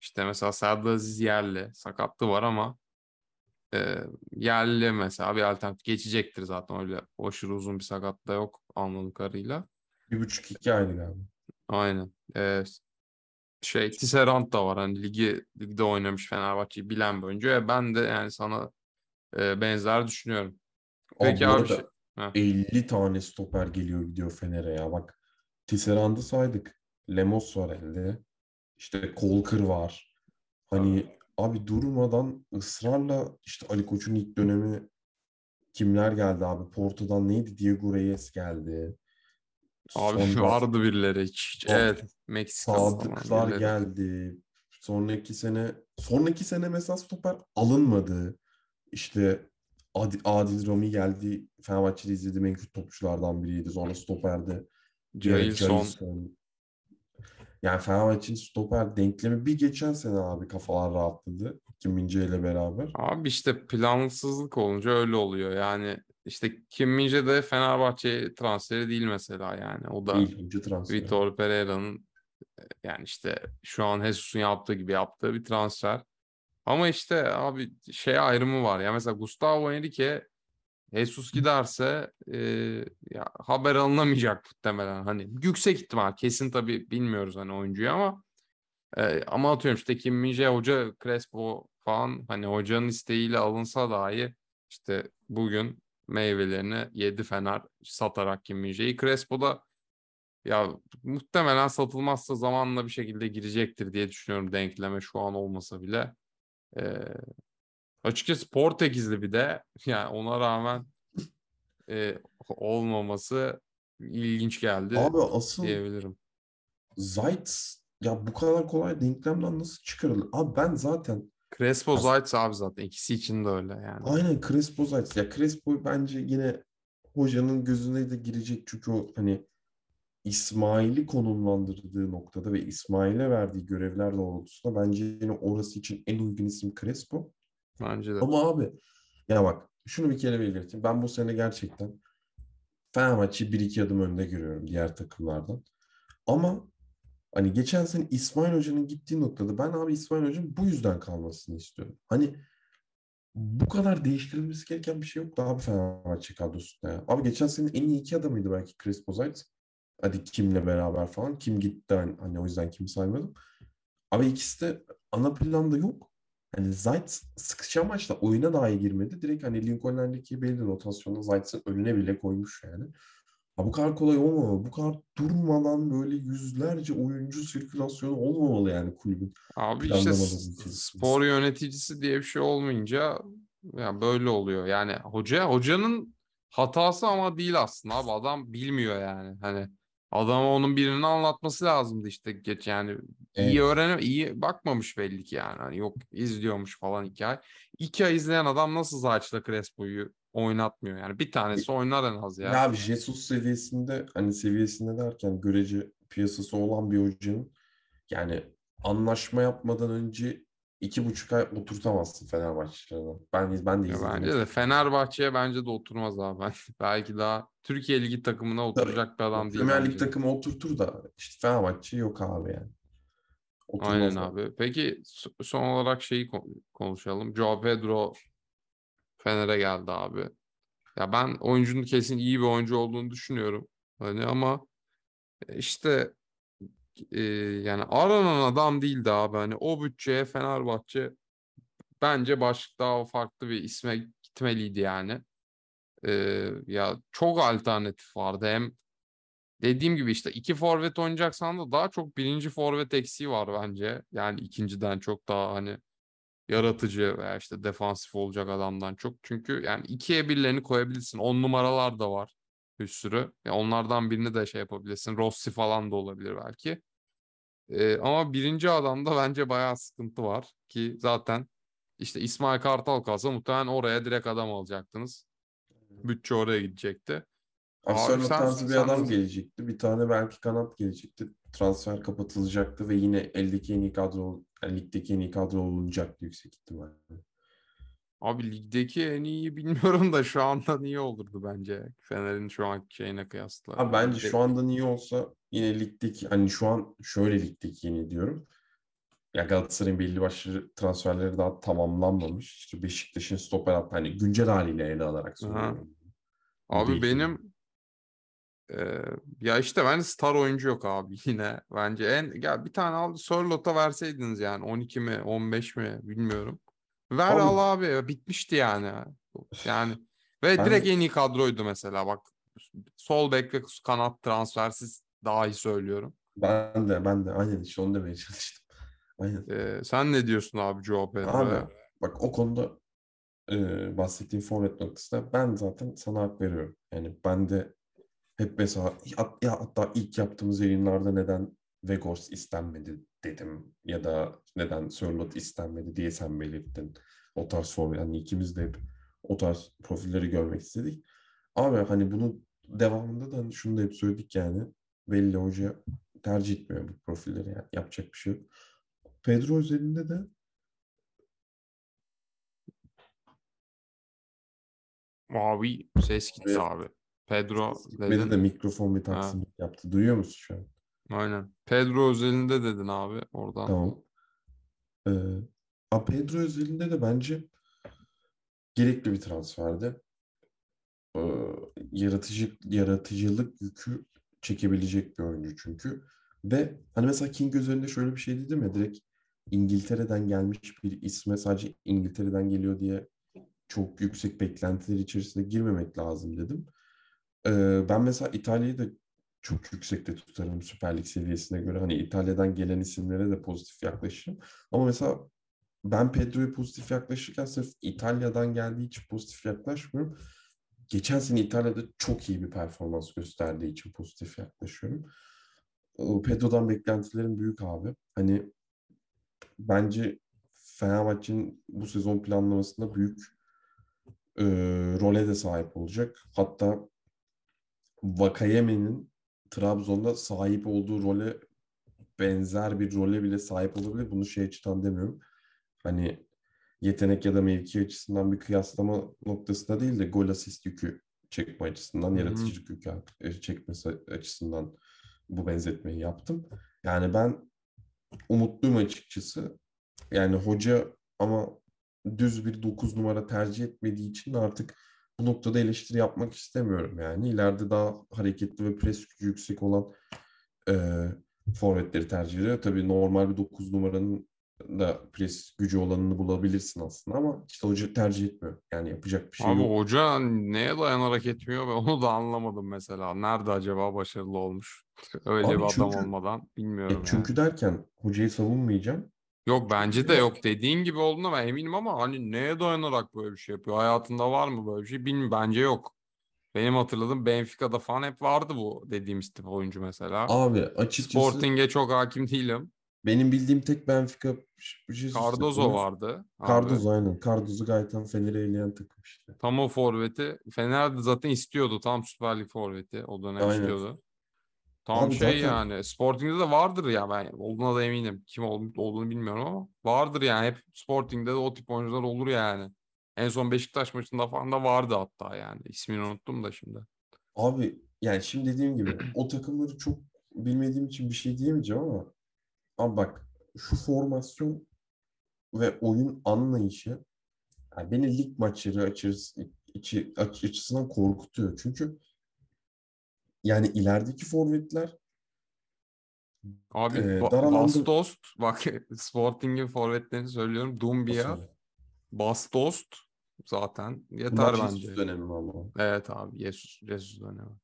işte mesela Serdar Aziz yerli sakatlığı var ama e, yerli mesela bir alternatif geçecektir zaten öyle aşırı uzun bir sakatlığı yok anladığım kadarıyla. Bir buçuk iki aylık galiba. Aynen. Ee, şey Tisserand da var hani ligi ligde oynamış Fenerbahçe'yi bilen bir oyuncu. E, ben de yani sana e, benzer düşünüyorum. Peki bu abi şey- Heh. 50 tane stoper geliyor gidiyor Fener'e ya. Bak Tisserand'ı saydık. Lemos var elde. İşte Kolkır var. Hani abi durmadan ısrarla işte Ali Koç'un ilk dönemi kimler geldi abi? Porto'dan neydi? Diego Reyes geldi. Abi Sonra vardı birileri hiç. Evet. Meksika Sadıklar birileri. geldi. Sonraki sene sonraki sene mesela stoper alınmadı. İşte Adil, Adil Rami geldi. Fenerbahçe'de izlediğim en kötü topçulardan biriydi. Sonra stoperde Jailson. Yani Fenerbahçe'nin stoper denklemi bir geçen sene abi kafalar rahatladı. Kim Min-jae ile beraber. Abi işte plansızlık olunca öyle oluyor. Yani işte Kim Min-jae de Fenerbahçe transferi değil mesela yani. O da. Vitor Pereira'nın e, yani işte şu an Jesus'un yaptığı gibi yaptığı bir transfer. Ama işte abi şey ayrımı var. Ya mesela Gustavo Henrique Jesus giderse e, ya haber alınamayacak muhtemelen. Hani yüksek ihtimal kesin tabii bilmiyoruz hani oyuncuyu ama e, ama atıyorum işte Kim Min-jae hoca Crespo falan hani hocanın isteğiyle alınsa dahi işte bugün meyvelerini yedi Fener satarak Kim Min-jae'yi. Crespo da ya muhtemelen satılmazsa zamanla bir şekilde girecektir diye düşünüyorum denkleme şu an olmasa bile. Ee, açıkçası Portekizli bir de yani ona rağmen e, olmaması ilginç geldi Abi asıl diyebilirim. Zayt ya bu kadar kolay denklemden nasıl çıkarılır? Abi ben zaten Crespo Zayt abi zaten ikisi için de öyle yani. aynen Crespo Zayt. Ya Crespo bence yine hocanın gözüne de girecek çünkü o hani İsmail'i konumlandırdığı noktada ve İsmail'e verdiği görevler doğrultusunda bence yine orası için en uygun isim Crespo. Bence de. Ama abi ya bak şunu bir kere belirteyim. Ben bu sene gerçekten Fenerbahçe'yi bir iki adım önde görüyorum diğer takımlardan. Ama hani geçen sene İsmail Hoca'nın gittiği noktada ben abi İsmail Hoca'nın bu yüzden kalmasını istiyorum. Hani bu kadar değiştirilmesi gereken bir şey yok abi Fenerbahçe kadrosunda ya. Abi geçen sene en iyi iki adamıydı belki Crespo Zayt. Hadi kimle beraber falan. Kim gitti hani, hani o yüzden kim saymadım. Abi ikisi de ana planda yok. Hani Zayt sıkışan maçta oyuna dahi girmedi. Direkt hani Lincoln Lendick'i belli rotasyonda Zayt'ın önüne bile koymuş yani. Ha bu kadar kolay olmamalı. Bu kadar durmadan böyle yüzlerce oyuncu sirkülasyonu olmamalı yani kulübün. Abi işte spor yöneticisi diye bir şey olmayınca ya böyle oluyor. Yani hoca hocanın hatası ama değil aslında abi adam bilmiyor yani. Hani adama onun birinin anlatması lazımdı işte geç yani iyi Evet. öğrenem iyi bakmamış belli ki yani. Hani yok izliyormuş falan iki ay. İki ay izleyen adam nasıl Zayt'la Crespo'yu oynatmıyor yani. Bir tanesi oynar en az ya. Ya Jesus seviyesinde hani seviyesinde derken görece piyasası olan bir hocanın yani anlaşma yapmadan önce iki buçuk ay oturtamazsın Fenerbahçe'de. Ben, ben de Ya izledim. bence de Fenerbahçe'ye bence de oturmaz abi. Belki daha Türkiye Ligi takımına oturacak bir adam değil Premier Lig takımı oturtur da işte Fenerbahçe yok abi yani. Oturmaz Aynen abi. abi. Peki son olarak şeyi ko- konuşalım. Joao Pedro Fener'e geldi abi. Ya ben oyuncunun kesin iyi bir oyuncu olduğunu düşünüyorum. Hani ama işte e, yani aranan adam değildi abi. Hani o bütçeye Fenerbahçe bence başka daha farklı bir isme gitmeliydi yani. Ee, ya çok alternatif vardı. Hem dediğim gibi işte iki forvet oynayacaksan da daha çok birinci forvet eksiği var bence. Yani ikinciden çok daha hani yaratıcı veya işte defansif olacak adamdan çok. Çünkü yani ikiye birlerini koyabilirsin. On numaralar da var bir sürü. Ya onlardan birini de şey yapabilirsin. Rossi falan da olabilir belki. Ee, ama birinci adamda bence bayağı sıkıntı var ki zaten işte İsmail Kartal kalsa muhtemelen oraya direkt adam alacaktınız. Bütçe oraya gidecekti. Sen- tarzı bir sen adam nasıl- gelecekti. Bir tane belki kanat gelecekti. Transfer kapatılacaktı ve yine eldeki en iyi kadro, ligdeki en iyi kadro olunacaktı yüksek ihtimalle. Abi ligdeki en iyi bilmiyorum da şu anda niye olurdu bence Fener'in şu anki şeyine kıyasla. Abi bence şu anda iyi olsa yine ligdeki hani şu an şöyle ligdeki yeni diyorum. Ya Galatasaray'ın belli başlı transferleri daha tamamlanmamış. İşte Beşiktaş'ın stoper hattı hani güncel haliyle ele alarak söylüyorum. Abi değişim. benim ya işte bence star oyuncu yok abi yine. Bence en ya bir tane aldı Sörloth'a verseydiniz yani 12 mi 15 mi bilmiyorum. Ver Abi- al abi ya, bitmişti yani. Yani ve Ben- direkt en iyi kadroydu mesela bak. Sol bek ve kanat transfersiz daha iyi söylüyorum. Ben de ben de aynen işte onu demeye çalıştım. Aynen. Eee, sen ne diyorsun abi Joao Pedro'ya? Abi bak o konuda e, bahsettiğim forvet noktasında ben zaten sana hak veriyorum. Yani ben de hep mesela ya hatta ilk yaptığımız yayınlarda neden Vegors istenmedi dedim ya da neden Sörlot istenmedi diye sen belirttin. O tarz form yani ikimiz de hep o tarz profilleri görmek istedik. Abi hani bunu devamında da hani şunu da hep söyledik yani belli hoca tercih etmiyor bu profilleri yani yapacak bir şey yok. Pedro özelinde de Abi ses gitti abi. Pedro Beni de mikrofon bir taksim yaptı. Duyuyor musun şu an? Aynen. Pedro özelinde dedin abi oradan. Tamam. Ee, a Pedro özelinde de bence gerekli bir transferdi. Ee, yaratıcı yaratıcılık yükü çekebilecek bir oyuncu çünkü. Ve hani mesela King özelinde şöyle bir şey dedim ya direkt İngiltere'den gelmiş bir isme sadece İngiltere'den geliyor diye çok yüksek beklentiler içerisine girmemek lazım dedim. Ee, ben mesela İtalya'yı da çok yüksekte tutarım Süper Lig seviyesine göre. Hani İtalya'dan gelen isimlere de pozitif yaklaşırım. Ama mesela ben Pedro'ya pozitif yaklaşırken sırf İtalya'dan geldiği için pozitif yaklaşmıyorum. Geçen sene İtalya'da çok iyi bir performans gösterdiği için pozitif yaklaşıyorum. Pedro'dan beklentilerim büyük abi. Hani bence Fenerbahçe'nin bu sezon planlamasında büyük e, role de sahip olacak. Hatta Vakayeme'nin Trabzon'da sahip olduğu role benzer bir role bile sahip olabilir. Bunu şey açıdan demiyorum. Hani yetenek ya da mevki açısından bir kıyaslama noktasında değil de gol asist yükü çekme açısından, yaratıcılık yükü e, çekmesi açısından bu benzetmeyi yaptım. Yani ben umutluyum açıkçası. Yani hoca ama düz bir 9 numara tercih etmediği için artık bu noktada eleştiri yapmak istemiyorum yani. İleride daha hareketli ve pres gücü yüksek olan e, forvetleri tercih ediyor. Tabii normal bir 9 numaranın da pres gücü olanını bulabilirsin aslında ama işte hoca tercih etmiyor. Yani yapacak bir şey Abi yok. hoca neye dayanarak etmiyor ve onu da anlamadım mesela. Nerede acaba başarılı olmuş? Öyle Abi bir adam çünkü- olmadan E bilmiyorum yani. çünkü derken hocayı savunmayacağım. Yok bence de yok. Dediğin gibi olduğuna ben eminim ama hani neye dayanarak böyle bir şey yapıyor? Hayatında var mı böyle bir şey? Bilmiyorum. Bence yok. Benim hatırladığım Benfica'da falan hep vardı bu dediğimiz tip oyuncu mesela. Abi açıkçası Sporting'e çok hakim değilim. benim bildiğim tek Benfica Jesus Cardozo vardı. abi. Cardozo aynen. Cardozo Gaytan Fener'i eleyen takım işte. Tam o forveti. Fener de zaten istiyordu. Tam Süper Lig forveti. O dönem Aynen. istiyordu. Tam Abi şey zaten- yani. Sporting'de de vardır ya ben olduğuna da eminim. Kim ol- olduğunu bilmiyorum ama vardır yani. Hep Sporting'de de o tip oyuncular olur yani. En son Beşiktaş maçında falan da vardı hatta yani. İsmini unuttum da şimdi. Abi yani şimdi dediğim gibi o takımları çok bilmediğim için bir şey diyemeyeceğim ama abi bak şu formasyon ve oyun anlayışı yani beni lig maçları açısı, içi, aç- açısından korkutuyor. Çünkü yani ilerideki forvetler Abi Ba- dar alanda- Bastost bak Sporting'in forvetlerini söylüyorum. Dumbia, Nasıl? Bastost zaten yeter Bunlar bence. Dönemi mi ama. Evet abi Jesus, Jesus dönemi.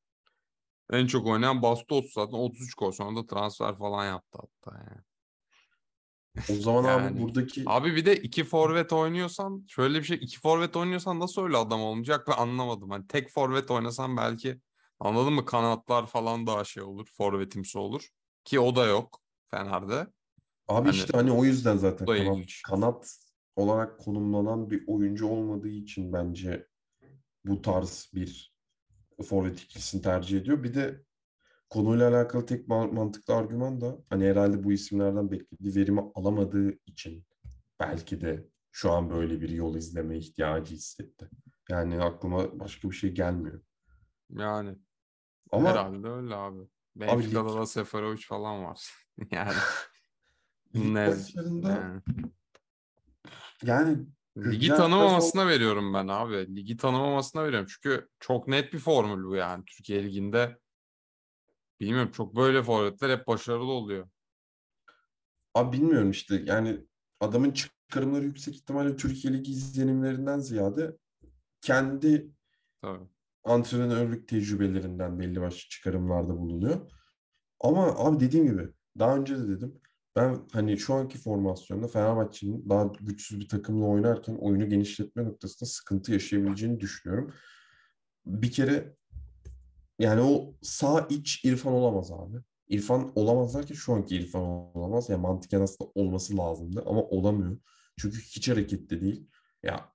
En çok oynayan Bastos zaten 33 gol sonra da transfer falan yaptı hatta yani. O zaman abi Yani- buradaki Abi bir de iki forvet oynuyorsan şöyle bir şey iki forvet oynuyorsan nasıl öyle adam olmayacak ve anlamadım. Hani tek forvet oynasan belki anladın mı kanatlar falan daha şey olur forvetimsi olur. Ki o da yok Fener'de. Abi Hani- işte hani o yüzden zaten kanat, ilginç. kanat olarak konumlanan bir oyuncu olmadığı için bence bu tarz bir forvet ikilisini tercih ediyor. Bir de konuyla alakalı tek ma- mantıklı argüman da hani herhalde bu isimlerden beklediği verimi alamadığı için belki de şu an böyle bir yol izleme ihtiyacı hissetti. Yani aklıma başka bir şey gelmiyor. Yani Ama herhalde öyle abi. Benfica'da da Seferovic falan var. yani lig ne maçlarında yani. yani Ligi tanımamasına veriyorum ben abi. Ligi tanımamasına veriyorum. Çünkü çok net bir formül bu yani. Türkiye Ligi'nde bilmiyorum çok böyle forvetler hep başarılı oluyor. Abi bilmiyorum işte yani adamın çıkarımları yüksek ihtimalle Türkiye Ligi izlenimlerinden ziyade kendi Tabii. Antrenörlük tecrübelerinden belli başlı çıkarımlarda bulunuyor. Ama abi dediğim gibi daha önce de dedim ben hani şu anki formasyonda Fenerbahçe'nin daha güçsüz bir takımla oynarken oyunu genişletme noktasında sıkıntı yaşayabileceğini düşünüyorum. Bir kere yani o sağ iç İrfan olamaz abi. İrfan olamaz derken şu anki İrfan olamaz. Yani mantıken aslında olması lazımdı ama olamıyor. Çünkü hiç hareketli değil. Ya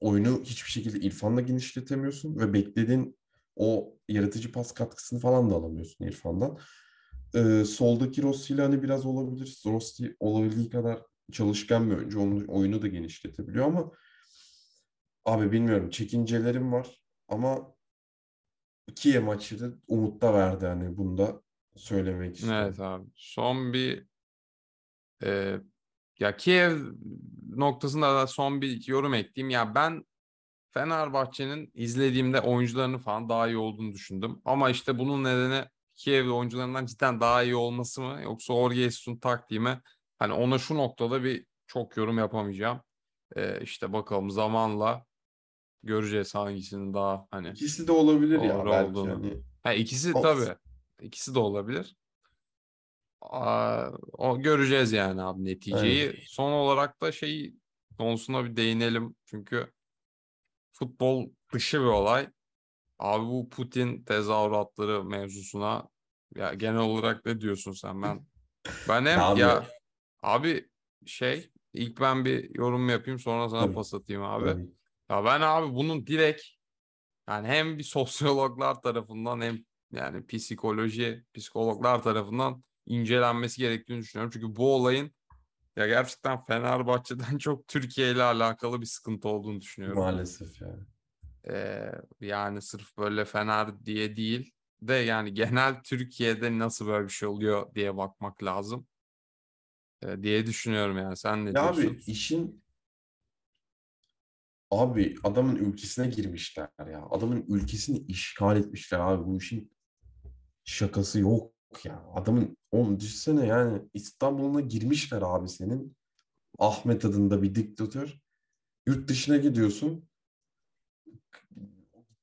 oyunu hiçbir şekilde İrfan'la genişletemiyorsun ve beklediğin o yaratıcı pas katkısını falan da alamıyorsun İrfan'dan. Ee, soldaki Rossi ile hani biraz olabilir. Rossi olabildiği kadar çalışkan bir oyuncu. Onun oyunu da genişletebiliyor ama abi bilmiyorum. Çekincelerim var ama Kiev maçı da umut da verdi hani bunu da söylemek istiyorum. Evet abi. Son bir e, ya Kiev noktasında da son bir yorum ekleyeyim. Ya ben Fenerbahçe'nin izlediğimde oyuncularını falan daha iyi olduğunu düşündüm. Ama işte bunun nedeni Kiev oyuncularından cidden daha iyi olması mı yoksa Orges'un taktiği mi? Hani ona şu noktada bir çok yorum yapamayacağım. Ee, işte bakalım zamanla göreceğiz hangisinin daha hani İkisi de olabilir ya belki olduğunu. hani. Ha, ikisi O- tabii. İkisi de olabilir. Aa, o göreceğiz yani abi neticeyi. Son olarak da şey konusuna bir değinelim. Çünkü futbol dışı bir olay. Abi bu Putin tezahüratları mevzusuna ya genel olarak ne diyorsun sen? Ben ben hem Abi. ya abi şey ilk ben bir yorum yapayım sonra sana Tabii. pas atayım abi. Tabii. Ya ben abi bunun direkt yani hem bir sosyologlar tarafından hem yani psikoloji, psikologlar tarafından incelenmesi gerektiğini düşünüyorum. Çünkü bu olayın ya gerçekten Fenerbahçe'den çok Türkiye ile alakalı bir sıkıntı olduğunu düşünüyorum. Maalesef yani. Ee, yani sırf böyle Fener diye değil de yani genel Türkiye'de nasıl böyle bir şey oluyor diye bakmak lazım. Ee, diye düşünüyorum yani. Sen ne Ya diyorsun? abi işin abi adamın ülkesine girmişler ya. Adamın ülkesini işgal etmişler abi. Bu işin şakası yok ya. Adamın oğlum düşünsene yani İstanbul'una girmişler abi senin. Ahmet adında bir diktatör. Yurt dışına gidiyorsun.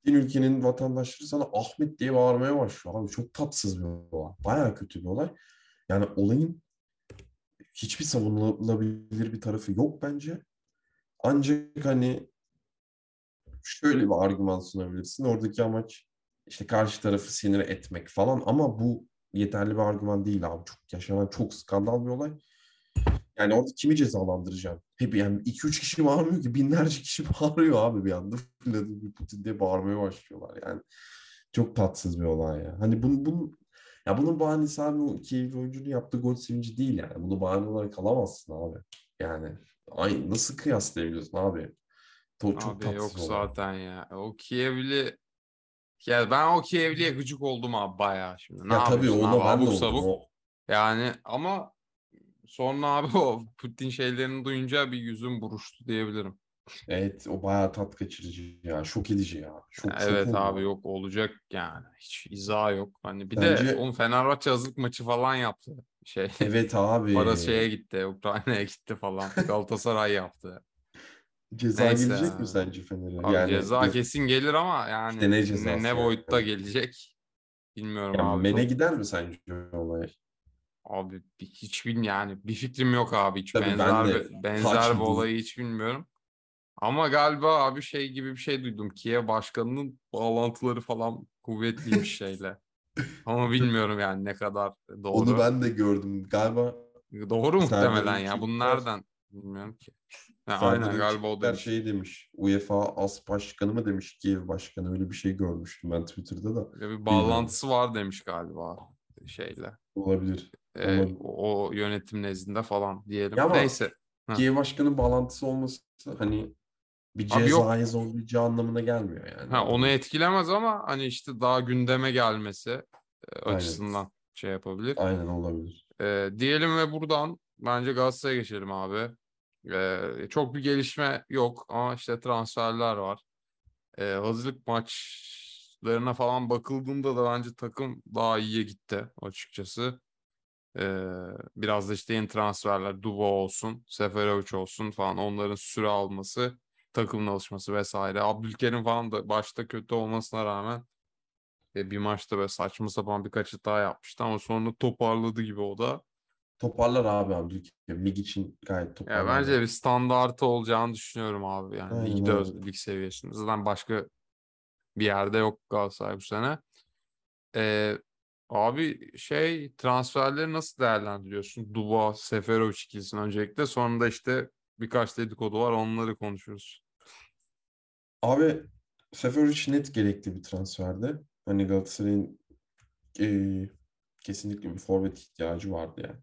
Gittiğin ülkenin vatandaşları sana Ahmet diye bağırmaya başlıyor. Abi çok tatsız bir olay. Bayağı kötü bir olay. Yani olayın hiçbir savunulabilir bir tarafı yok bence. Ancak hani şöyle bir argüman sunabilirsin. Oradaki amaç işte karşı tarafı sinir etmek falan ama bu yeterli bir argüman değil abi. Çok yaşanan çok skandal bir olay. Yani orada kimi cezalandıracaksın? Hep yani 2-3 kişi bağırmıyor ki binlerce kişi bağırıyor abi bir anda. Vladimir Putin diye bağırmaya başlıyorlar yani. Çok tatsız bir olay ya. Hani bunun, bunun ya bunun bahanesi abi o Kiev oyuncunun yaptığı gol sevinci değil yani. Bunu bahane olarak alamazsın abi. Yani ay nasıl kıyaslayabiliyorsun abi? To- çok Abi yok olay. zaten ya. O Kievli ya ben o Kievli'ye gıcık oldum abi bayağı şimdi. Ne Ya tabii ona abi? ben de Abuk oldum. sabuk. O, Yani ama sonra abi o Putin şeylerini duyunca bir yüzüm buruştu diyebilirim. evet o bayağı tat kaçırıcı ya. Şok edici ya. Şok, şok Evet oldum abi yok olacak yani. Hiç izah yok. Hani bir de Bence- onun Fenerbahçe hazırlık maçı falan yaptı. Şey Evet abi. Parası şeye gitti. Ukrayna'ya gitti falan. Galatasaray yaptı. Ceza Neyse gelecek mi sence Fener'e? Abi Yani ceza ce- kesin gelir ama yani İşte ne ne, ne yani? boyutta gelecek bilmiyorum ya abi. mene Çok- gider mi sence olay? Abi bir- hiç bilmiyorum yani bir fikrim yok abi hiç Tabii ben benzer de bir- benzer bir olayı hiç bilmiyorum. Ama galiba abi şey gibi bir şey duydum. Kiev başkanının bağlantıları falan kuvvetliymiş şeyle. Ama bilmiyorum yani ne kadar doğru. Onu ben de gördüm. Galiba Doğru muhtemelen ya. Nereden bilmiyorum ki. Ha, aynen galiba o demiş. şey demiş. UEFA As Başkanı mı demiş Kiev Başkanı öyle bir şey görmüştüm ben Twitter'da da. Böyle bir bağlantısı var demiş galiba şeyle. Olabilir. Ee, Olabilir. o, yönetim nezdinde falan diyelim. Ya ama Neyse. Ha. Kiev Başkanı'nın bağlantısı olması hani bir cezaya zorlayacağı anlamına gelmiyor yani. Ha, onu etkilemez ama hani işte daha gündeme gelmesi e, Aynen. açısından şey yapabilir. Aynen olabilir. Ee, diyelim ve buradan bence Galatasaray'a geçelim abi. Ee, çok bir gelişme yok ama işte transferler var. Ee, hazırlık maçlarına falan bakıldığında da bence takım daha iyiye gitti açıkçası. Ee, biraz da işte yeni transferler Dubo olsun, Seferovic olsun falan onların süre alması, takımın alışması vesaire. Abdülkerim falan da başta kötü olmasına rağmen e, bir maçta böyle saçma sapan birkaç hata yapmıştı ama sonra toparladı gibi o da. Toparlar abi Abdülkerim. Lig için gayet Ya toparlar. bence bir standartı olacağını düşünüyorum abi. Yani Aynen, ligde öz- lig seviyesinde. Zaten başka bir yerde yok Galatasaray bu sene. Ee, abi şey transferleri nasıl değerlendiriyorsun? Dubois, Seferovic ikilisini öncelikle. Sonra da işte birkaç dedikodu var onları konuşuruz. Abi Seferovic net gerekli bir transferdi. Hani Galatasaray'ın e, kesinlikle bir forvet ihtiyacı vardı yani.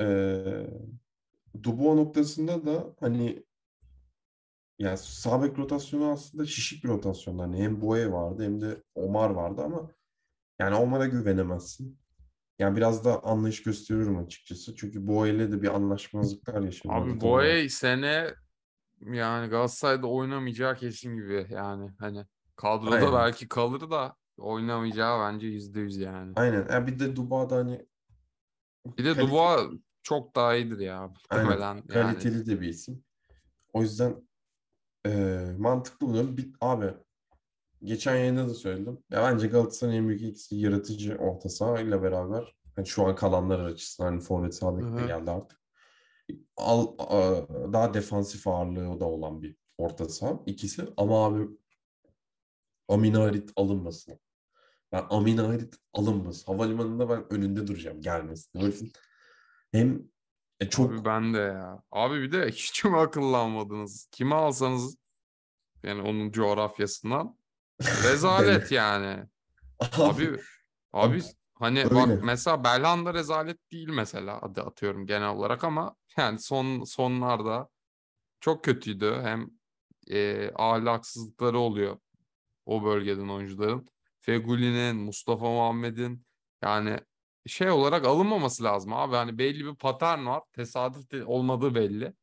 E, Dubois noktasında da hani yani sağ bek rotasyonu aslında şişik bir rotasyon. Hani hem Boye vardı hem de Omar vardı ama yani Omar'a güvenemezsin. Yani biraz da anlayış gösteriyorum açıkçası. Çünkü Boye ile de bir anlaşmazlıklar yaşanıyor. Abi Boye sene yani Galatasaray'da oynamayacağı kesin gibi yani hani kadroda Aynen. belki kalır da oynamayacağı bence yüzde yüz yani. Aynen. Yani bir de Duba'da hani Bir de Dubois çok daha iyidir ya Aynen. yani. Kaliteli de bir isim. O yüzden eee, mantıklı buluyorum. Bir, abi geçen yayında da söyledim. Ya bence Galatasaray'ın en büyük eksiği yaratıcı orta saha ile beraber hani şu an kalanlar açısından hani forvet sağ bek Hı de hı. geldi artık. Al, a- daha defansif ağırlığı da olan bir orta saha ikisi. Ama abi Amin Harit alınmasın. Ben Amin Harit alınmasın. Havalimanında ben önünde duracağım gelmesin. Herifin hem e, çok Abi ben de ya. Abi bir de hiç mi akıllanmadınız? Kimi alsanız yani onun coğrafyasından rezalet yani. Abi abi Abi, hani bak öyle. mesela Belhanda rezalet değil mesela adı atıyorum genel olarak ama yani son sonlarda çok kötüydü. Hem e, ahlaksızlıkları oluyor o bölgeden oyuncuların. Feguli'nin, Mustafa Muhammed'in yani şey olarak alınmaması lazım abi. Hani belli bir patern var. Tesadüf de olmadığı belli.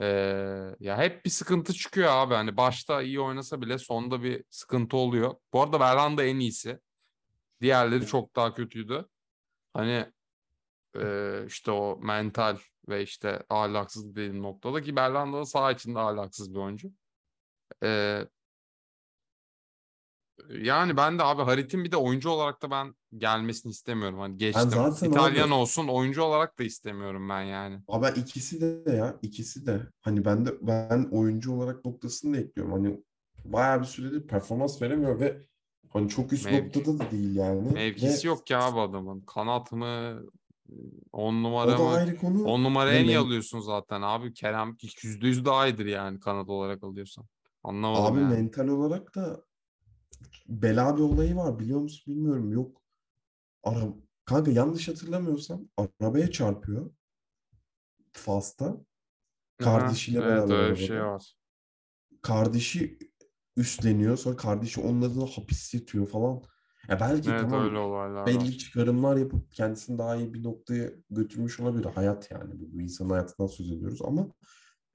Ee, ya hep bir sıkıntı çıkıyor abi. Hani başta iyi oynasa bile sonda bir sıkıntı oluyor. Bu arada Belhanda en iyisi. Diğerleri çok daha kötüydü. Hani e, işte o mental ve işte ahlaksız dediğim noktada ki Belhanda da saha içinde ahlaksız bir oyuncu. Ee, yani ben de abi Harit'in bir de oyuncu olarak da ben gelmesini istemiyorum. Hani geçtim. zaten İtalyan abi- olsun oyuncu olarak da istemiyorum ben yani. Abi ben ikisi de ya ikisi de hani ben de ben oyuncu olarak noktasını da ekliyorum. Hani bayağı bir süredir performans veremiyor ve hani çok üst Mev- noktada da değil yani. Mevkisi Ve yok ki abi adamın. Kanat mı? On numara mı? ayrı konu. On numara en iyi alıyorsun zaten abi. Kerem yüzde yüz daha iyidir yani kanat olarak alıyorsan. Anlamadım Abi yani. mental olarak da bela bir olayı var biliyor musun bilmiyorum yok. Ara, kanka yanlış hatırlamıyorsam arabaya çarpıyor. Fas'ta. Kardeşiyle evet beraber öyle bir şey var. Kardeşi üstleniyor. Sonra kardeşi onun adına hapis yatıyor falan. Ya belki Evet tamam öyle olaylar belli var. çıkarımlar yapıp kendisini daha iyi bir noktaya götürmüş olabilir. Hayat yani. Bu, insanın hayatından söz ediyoruz ama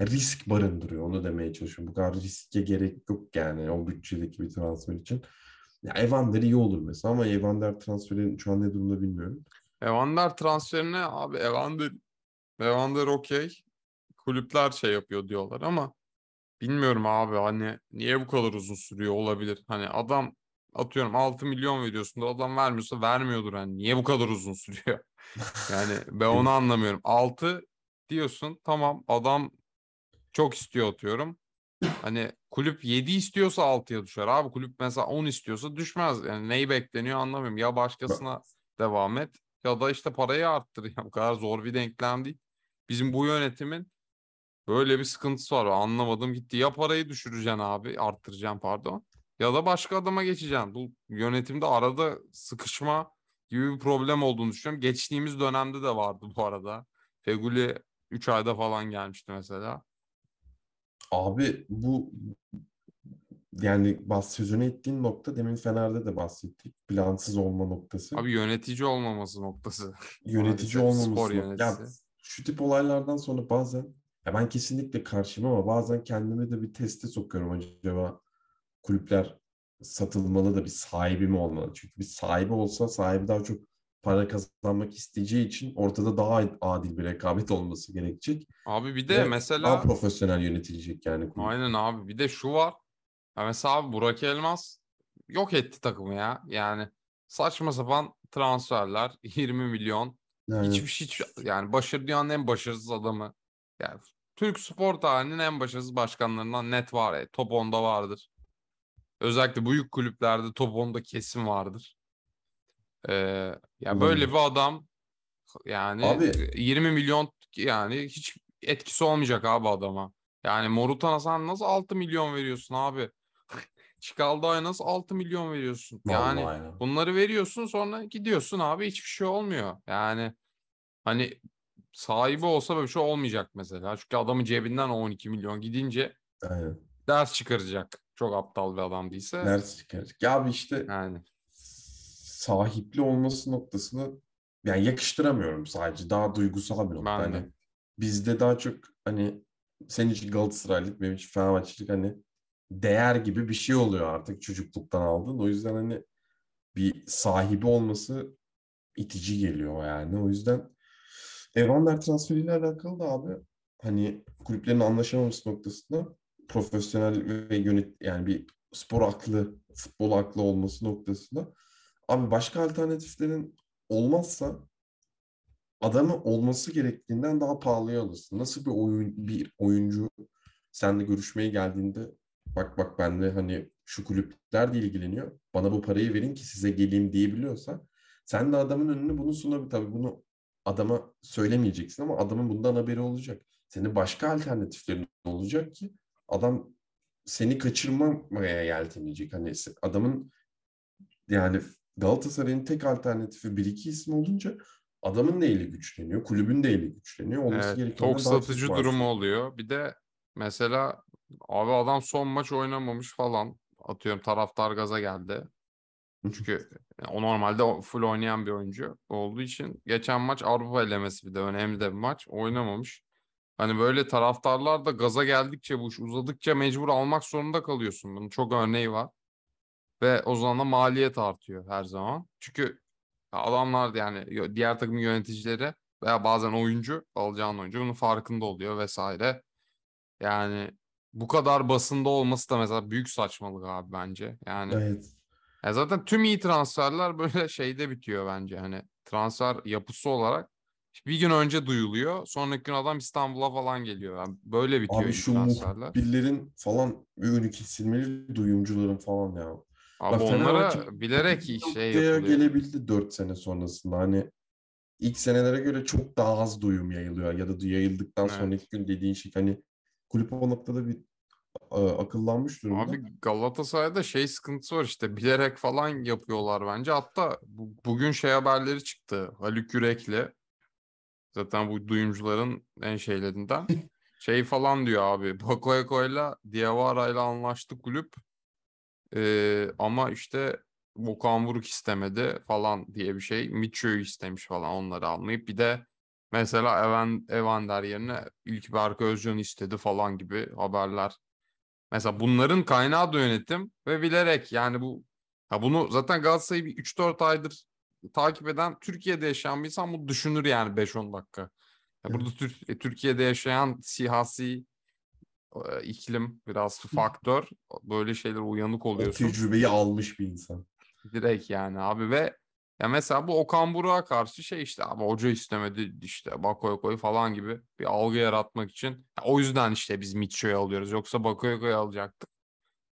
risk barındırıyor. Onu demeye çalışıyorum. Bu kadar riske gerek yok yani o bütçedeki bir transfer için. Ya Evander iyi olur mesela ama Evander transferinin şu an ne durumda bilmiyorum. Evander transferine abi Evander Evander okey. Kulüpler şey yapıyor diyorlar ama bilmiyorum abi hani niye bu kadar uzun sürüyor olabilir. Hani adam atıyorum 6 milyon veriyorsun da adam vermiyorsa vermiyordur hani niye bu kadar uzun sürüyor? Yani ben onu anlamıyorum. 6 diyorsun tamam adam çok istiyor atıyorum. Hani kulüp 7 istiyorsa 6'ya düşer. Abi kulüp mesela 10 istiyorsa düşmez. Yani neyi bekleniyor anlamıyorum. Ya başkasına devam et ya da işte parayı arttır. Ya bu kadar zor bir denklem değil. Bizim bu yönetimin böyle bir sıkıntısı var. Anlamadım gitti. Ya parayı düşüreceksin abi, arttıracaksın pardon. Ya da başka adama geçeceksin. Bu yönetimde arada sıkışma gibi bir problem olduğunu düşünüyorum. Geçtiğimiz dönemde de vardı bu arada. Feguli 3 ayda falan gelmişti mesela. Abi bu yani bahs sözünü ettiğin nokta demin Fener'de de bahsettik. Plansız olma noktası. Abi yönetici olmaması noktası. yönetici olmaması. spor nok- Ya yöneticisi. şu tip olaylardan sonra bazen ya ben kesinlikle karşıyım ama bazen kendimi de bir teste sokuyorum acaba kulüpler satılmalı da bir sahibi mi olmalı? Çünkü bir sahibi olsa sahibi daha çok para kazanmak isteyeceği için ortada daha adil bir rekabet olması gerekecek. Abi bir de Ve mesela daha profesyonel yönetilecek yani kulüp. aynen abi bir de şu var. Ya mesela abi Burak Elmas yok etti takımı ya. Yani saçma sapan transferler 20 milyon. Yani Hiçbir şey hiç, yani başarı dünyanın en başarısız adamı. Yani Türk spor tarihinin en başarısız başkanlarından net var. ya. Top 10'da vardır. Özellikle büyük kulüplerde top 10'da kesin vardır. Ee, ya böyle Olabilir. bir adam yani Abi 20 milyon yani hiç etkisi olmayacak abi adama. Yani Morutan'a sen nasıl 6 milyon veriyorsun abi? Çikalda'ya nasıl 6 milyon veriyorsun? Yani vallahi ya. bunları veriyorsun sonra gidiyorsun abi hiçbir şey olmuyor. Yani hani sahibi olsa böyle bir şey olmayacak mesela. Çünkü adamın cebinden o 12 milyon gidince Aynen. ders çıkaracak. Çok aptal bir adam değilse. Ders çıkaracak. Ya abi işte Yani sahipli olması noktasını yani yakıştıramıyorum sadece. Daha duygusal bir nokta. Hani bizde daha çok hani senin için Galatasaraylık, benim için Fenerbahçelik hani değer gibi bir şey oluyor artık çocukluktan aldığın. O yüzden hani bir sahibi olması itici geliyor yani. O yüzden Evander transferiyle alakalı da abi hani kulüplerin anlaşamaması noktasında profesyonel ve yönet yani bir spor aklı, futbol aklı olması noktasında abi başka alternatiflerin olmazsa adamı olması gerektiğinden daha pahalıya alırsın. Nasıl bir oyun bir oyuncu seninle görüşmeye geldiğinde bak bak ben de hani şu kulüpler de ilgileniyor. Bana bu parayı verin ki size geleyim diyebiliyorsa sen de adamın önüne bunu sunabilir. Tabii bunu adama söylemeyeceksin ama adamın bundan haberi olacak. Senin başka alternatiflerin olacak ki adam seni kaçırmamaya yeltenecek. Hani adamın yani Galatasaray'ın tek alternatifi bir iki isim olunca adamın da eli güçleniyor. Kulübün de eli güçleniyor. Olması Evet, daha çok satıcı durumu oluyor. Bir de mesela abi adam son maç oynamamış falan. Atıyorum taraftar gaza geldi. Çünkü o normalde full oynayan bir oyuncu olduğu için geçen maç Avrupa elemesi bir de önemli de bir maç oynamamış. Hani böyle taraftarlar da gaza geldikçe bu iş uzadıkça mecbur almak zorunda kalıyorsun. Bunun çok örneği var. Ve o zaman da maliyet artıyor her zaman. Çünkü adamlar yani diğer takım yöneticileri veya bazen oyuncu alacağın oyuncu bunun farkında oluyor vesaire. Yani bu kadar basında olması da mesela büyük saçmalık abi bence. Yani Evet. ya zaten tüm iyi transferler böyle şeyde bitiyor bence. Hani transfer yapısı olarak bir gün önce duyuluyor. Sonraki gün adam İstanbul'a falan geliyor. Yani böyle bitiyor Abi şu transferler. muhbirlerin falan önü kesilmeli duyumcuların falan ya. Abi onlara bilerek şey yapılıyor. gelebildi 4 sene sonrasında. Hani ilk senelere göre çok daha az duyum yayılıyor ya da yayıldıktan Evet. sonraki gün dediğin şey hani kulüp o noktada bir akıllanmış durumda. Abi Galatasaray'da şey sıkıntısı var işte bilerek falan yapıyorlar bence. Hatta bu- bugün şey haberleri çıktı. Haluk Yürek'le zaten bu duyumcuların en şeylerinden. Şey falan diyor abi. Bakoyako'yla Diavara'yla anlaştı kulüp. Ee, ama işte Okan Buruk istemedi falan diye bir şey. Mitcho'yu istemiş falan onları almayıp bir de mesela Evan, Evander yerine ilk Berke Özcan istedi falan gibi haberler. Mesela bunların kaynağı da yönetim ve bilerek yani bu ha bunu zaten Galatasaray'ı bir 3-4 aydır takip eden Türkiye'de yaşayan bir insan bunu düşünür yani 5-10 dakika. Ya burada Tür- e, Türkiye'de yaşayan siyasi iklim biraz faktör. Böyle şeyler uyanık O oluyorsun. tecrübeyi almış bir insan. Direkt yani abi ve ya mesela bu Okan Buruk'a karşı şey işte abi hoca istemedi işte Bakoyoko'yu falan gibi bir algı yaratmak için. Ya o yüzden işte biz Mitcho'yu alıyoruz. Yoksa Bakoyoko'yu alacaktık.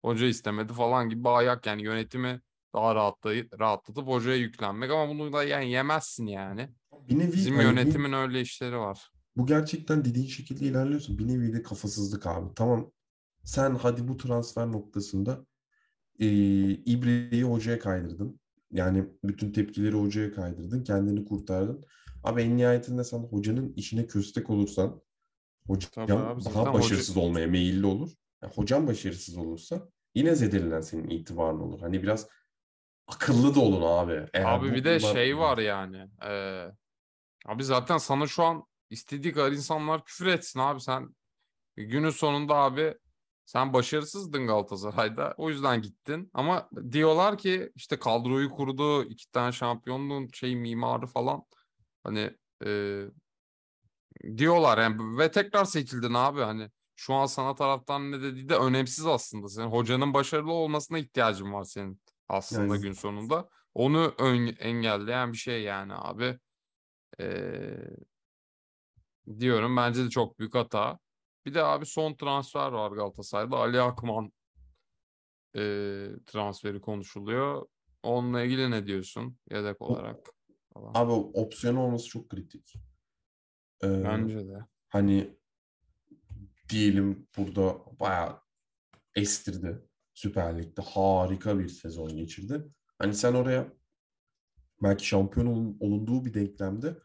Hoca istemedi falan gibi bir ayak yani yönetimi daha rahatlayıp, rahatlatıp hocaya yüklenmek ama bunu da yani yemezsin yani. Bir nevi Bizim hani yönetimin öyle işleri var. Bu gerçekten dediğin şekilde ilerliyorsun. Bir nevi de kafasızlık abi. Tamam sen hadi bu transfer noktasında e, İbre'yi hocaya kaydırdın. Yani bütün tepkileri hocaya kaydırdın. Kendini kurtardın. Abi en nihayetinde sen hocanın işine köstek olursan hocam Tabii abi, daha hoca- başarısız olmaya meyilli olur. Ya hocam başarısız olursa yine zedelenen senin itibarın olur. Hani biraz akıllı da olun abi. Eğer Abi bir de şey var yani. eee, abi zaten sana şu an istediği kadar insanlar küfür etsin abi. Sen günün sonunda abi sen başarısızdın Galatasaray'da. O yüzden gittin. Ama diyorlar ki işte kadroyu kurdu iki tane şampiyonluğun şey mimarı falan. Hani eee, diyorlar yani ve tekrar seçildin abi. Hani şu an sana taraftan ne dediği de önemsiz aslında. Senin hocanın başarılı olmasına ihtiyacın var senin aslında Yani- gün sonunda. Onu ön- engelleyen bir şey yani abi. Ee, diyorum bence de çok büyük hata bir de abi son transfer var Galatasaray'da Ali Akman ee, transferi konuşuluyor onunla ilgili ne diyorsun yedek olarak? Falan. Abi opsiyon olması çok kritik. Ee, Bence de. hani diyelim burada bayağı estirdi. Süper Lig'de harika bir sezon geçirdi. Hani sen oraya belki şampiyon olun- olunduğu bir denklemde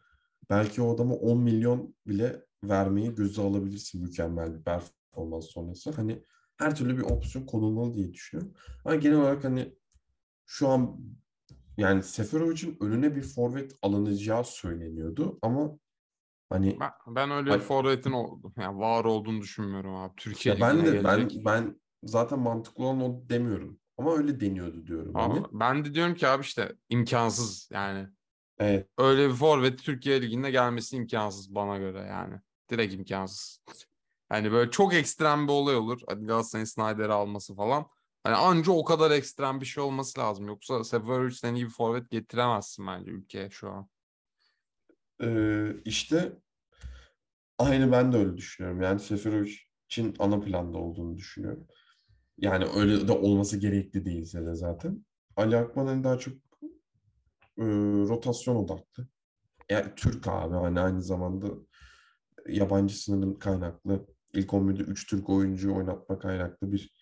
belki o adama 10 milyon bile vermeyi göze alabilirsin mükemmel bir performans sonrası. Hani her türlü bir opsiyon konulmalı diye düşünüyorum. Ama genel olarak hani şu an yani Seferovic'in önüne bir forvet alınacağı söyleniyordu ama hani Ben, ben öyle Hani- forvetin oldu. Yani var olduğunu düşünmüyorum abi. Türkiye ya ben de ben gelecek. ben zaten mantıklı olan o demiyorum. Ama öyle deniyordu diyorum Ama hani. ben de diyorum ki abi işte imkansız yani. Evet. Öyle bir forvet Türkiye Ligi'nde gelmesi imkansız bana göre yani. Direkt imkansız. Hani böyle çok ekstrem bir olay olur. Hadi Galatasaray'ın Snyder'i alması falan. Hani anca o kadar ekstrem bir şey olması lazım. Yoksa Seferovic'den iyi bir forvet getiremezsin bence ülkeye şu an. Ee, işte aynı ben de öyle düşünüyorum. Yani Seferovic'in ana planda olduğunu düşünüyorum. Yani öyle de olması gerekli değilse de zaten. Ali Akman'ın daha çok e, rotasyon odaklı. Yani Türk abi hani aynı zamanda yabancı sınırın kaynaklı ilk 11'de 3 Türk oyuncu oynatma kaynaklı bir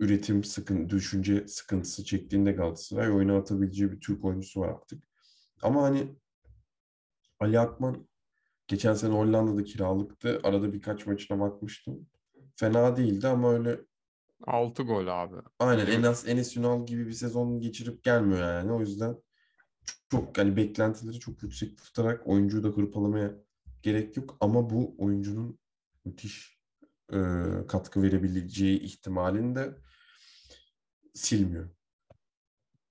üretim sıkın düşünce sıkıntısı çektiğinde Galatasaray oyuna atabileceği bir Türk oyuncusu var artık. Ama hani Ali Akman geçen sene Hollanda'da kiralıktı. Arada birkaç maçına bakmıştım. Fena değildi ama öyle 6 gol abi. aynen en az Enes Ünal gibi bir sezon geçirip gelmiyor yani. O yüzden çok hani beklentileri çok yüksek tutarak oyuncuyu da hırpalamaya gerek yok. Ama bu oyuncunun müthiş e, katkı verebileceği ihtimalini de silmiyor.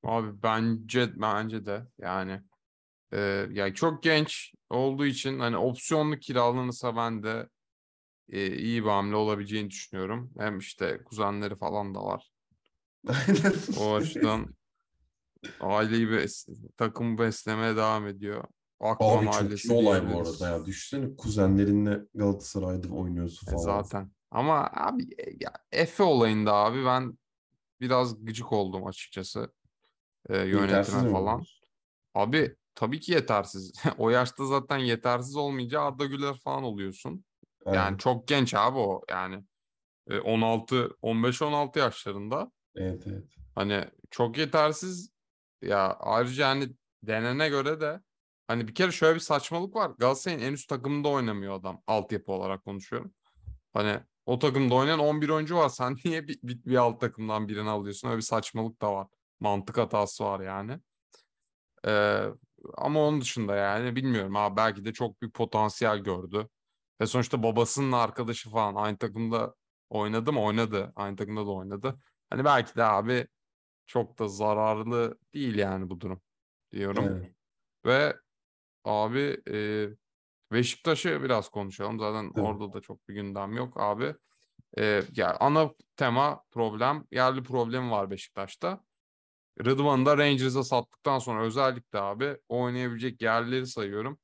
Abi bence bence de yani e, ya çok genç olduğu için hani opsiyonlu kiralanırsa ben de e, iyi bir hamle olabileceğini düşünüyorum. Hem işte kuzenleri falan da var. Aynen. O açıdan aileyi bes takımı beslemeye devam ediyor. Akman Abi çok iyi olay bu arada ya. Düşünsene kuzenlerinle Galatasaray'da oynuyorsun E, falan. zaten. Ama abi e, ya Efe olayında abi ben biraz gıcık oldum açıkçası e, yönetime falan. buldunuz? Abi tabii ki yetersiz. O yaşta zaten yetersiz olmayınca Arda Güler falan oluyorsun. Aynen. Yani çok genç abi o. Yani e, 16 15-16 yaşlarında. Evet evet. Hani çok yetersiz. Ya ayrıca hani denene göre de hani bir kere şöyle bir saçmalık var. Galatasaray'ın en üst takımında oynamıyor adam. Altyapı olarak konuşuyorum. Hani o takımda oynayan 11 oyuncu var. Sen niye bir, bir, bir alt takımdan birini alıyorsun? Öyle bir saçmalık da var. Mantık hatası var yani. Ee, ama onun dışında yani bilmiyorum abi belki de çok büyük potansiyel gördü. Ve sonuçta babasının arkadaşı falan aynı takımda oynadı mı? Oynadı. Aynı takımda da oynadı. Hani belki de abi çok da zararlı değil yani bu durum diyorum. Aynen. Ve abi e, Beşiktaş'ı biraz konuşalım. Zaten Tabii. orada da çok bir gündem yok abi. E, ya ana tema problem, yerli problemi var Beşiktaş'ta. Rıdvan'ı da Rangers'a sattıktan sonra özellikle abi oynayabilecek yerleri sayıyorum.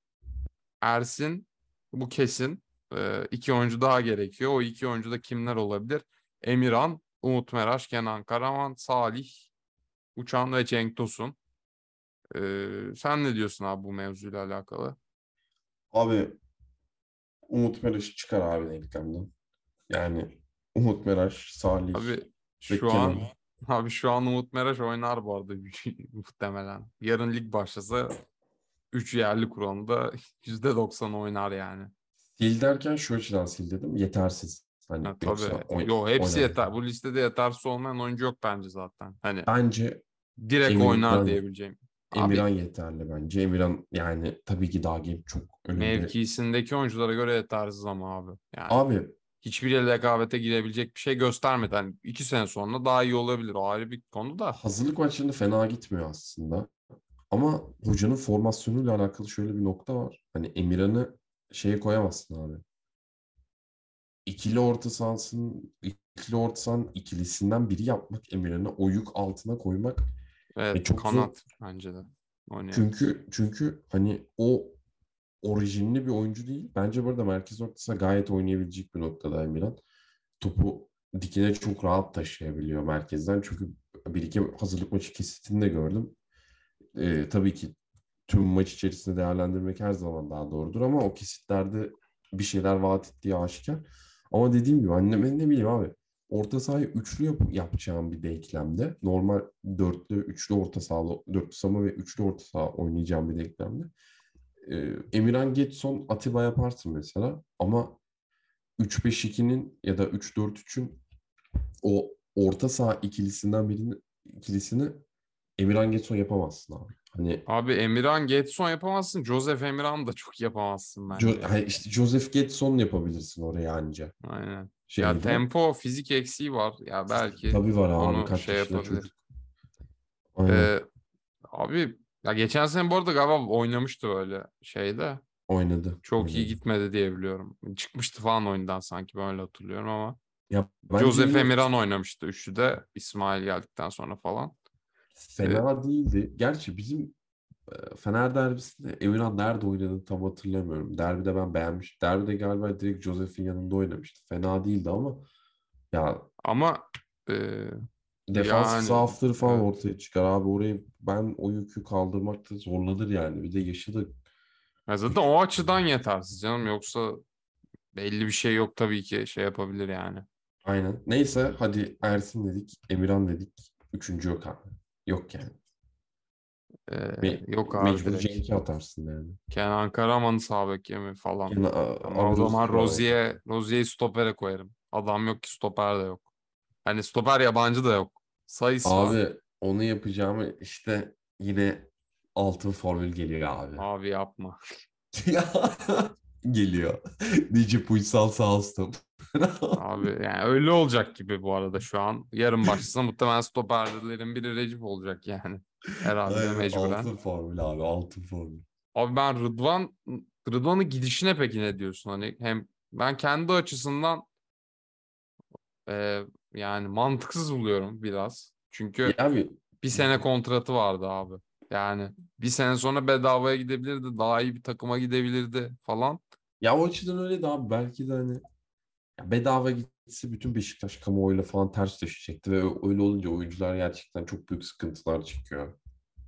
Ersin bu kesin. E, iki oyuncu daha gerekiyor. O iki oyuncu da kimler olabilir? Emirhan, Umut Meraş, Kenan Karaman, Salih, Uçan ve Cenk Tosun. E, sen ne diyorsun abi bu mevzuyla alakalı? Abi Umut Meraş çıkar abi denklemden. Yani Umut Meraş, Salih Abi şu an abi şu an Umut Meraş oynar bu arada muhtemelen. Yarın lig başlasa 3 yerli kuralında %90 oynar yani. Sil derken şu açıdan sil dedim. Yetersiz. Hani Ha, tabii. oyn- Yo hepsi oynar. yeter. Bu listede yetersiz olmayan oyuncu yok bence zaten. Hani Bence direkt Emirhan- oynar diyebileceğim. Abi Emirhan yeterli bence. Emirhan yani tabii ki daha genç çok önünde. mevkisindeki oyunculara göre yetersiz ama abi. Yani Abi hiçbir rekabete girebilecek bir şey göstermedi. Hani iki sene sonra daha iyi olabilir. O ayrı bir konu da. hazırlık maçlarında fena gitmiyor aslında. Ama hocanın formasyonuyla alakalı şöyle bir nokta var. Hani Emirhan'ı şeye koyamazsın abi. İkili orta sahasının ikili orta sahanın ikilisinden biri yapmak Emirhan'ı o yük altına koymak Evet E, çok zor. kanat bence de. Oynayan. Çünkü çünkü hani o orijinli bir oyuncu değil. Bence burada merkez ortasına gayet oynayabilecek bir noktada Emirhan. Topu dikine çok rahat taşıyabiliyor merkezden. Çünkü bir iki hazırlık maçı kesitini de gördüm. Ee, tabii ki tüm maç içerisinde değerlendirmek her zaman daha doğrudur ama o kesitlerde bir şeyler vaat ettiği aşikar. Ama dediğim gibi anneme ne bileyim abi orta sahayı üçlü yap yapacağım bir denklemde normal dörtlü, üçlü orta sahalı, dörtlü sama ve üçlü orta saha oynayacağım bir denklemde. Ee, Emirhan Getson, Atiba yaparsın mesela ama 3-5-2'nin ya da 3-4-3'ün o orta saha ikilisinden birinin ikilisini Emirhan Getson yapamazsın abi. Hani Abi Emirhan Getson yapamazsın. Joseph Emirhan da çok yapamazsın bence. Jo- hani işte Joseph Getson yapabilirsin oraya anca. Aynen. Ya Şeyde. tempo, fizik eksiği var. Ya belki Tabii var abi onu kaç şey yaşında yapabilir. çocuk. Aynen, Ee, abi ya geçen sene bu arada galiba oynamıştı böyle şeyde. oynadı. Çok iyi oynadı. gitmedi diye biliyorum. Çıkmıştı falan oyundan sanki ben öyle hatırlıyorum ama. Ya bence Joseph yine Emirhan oynamıştı üçlüde İsmail geldikten sonra falan. Fena değildi. Gerçi bizim e, Fener derbisinde Emirhan nerede oynadığını tam hatırlamıyorum. Derbide ben beğenmiştim. Derbide galiba direkt Joseph'in yanında oynamıştı. Fena değildi ama ya Ama e, defansif Yani, zaafları falan evet. ortaya çıkar abi. Orayı ben o yükü kaldırmakta zorlanır yani. Bir de yaşı da ya zaten o açıdan yetersiz canım. Yoksa belli bir şey yok tabii ki şey yapabilir yani. aynen. Neyse hadi Ersin dedik, Emirhan dedik. Üçüncü yok abi. Yok yani. E, Me- yok abi Mecbur. Cenk'i atarsın yani. Kenan Karaman'ı sağ bek mi falan. Gene, Ama o zaman Rozier, Rozier'i stopere koyarım. Adam yok ki stoper de yok. Hani stoper yabancı da yok. Sayısı var. Abi onu yapacağımı işte yine altın formül geliyor abi. Abi yapma. Geliyor. Necip Uysal sağ olsun. Abi yani öyle olacak gibi bu arada şu an. Yarın başlasa muhtemelen stoperlerin biri Recep olacak yani. Herhalde Aynen, mecburen. Altın formül abi altın formül. Abi ben Rıdvan Rıdvan'ın gidişine peki ne diyorsun? Hani hem ben kendi açısından e, yani mantıksız buluyorum biraz. Çünkü Ya abi bir sene kontratı vardı abi. Yani bir sene sonra bedavaya gidebilirdi. Daha iyi bir takıma gidebilirdi falan. Ya o açıdan öyle de abi belki de hani ya bedava gitse bütün Beşiktaş kamuoyuyla falan ters düşecekti ve öyle olunca oyuncular gerçekten çok büyük sıkıntılar çekiyor.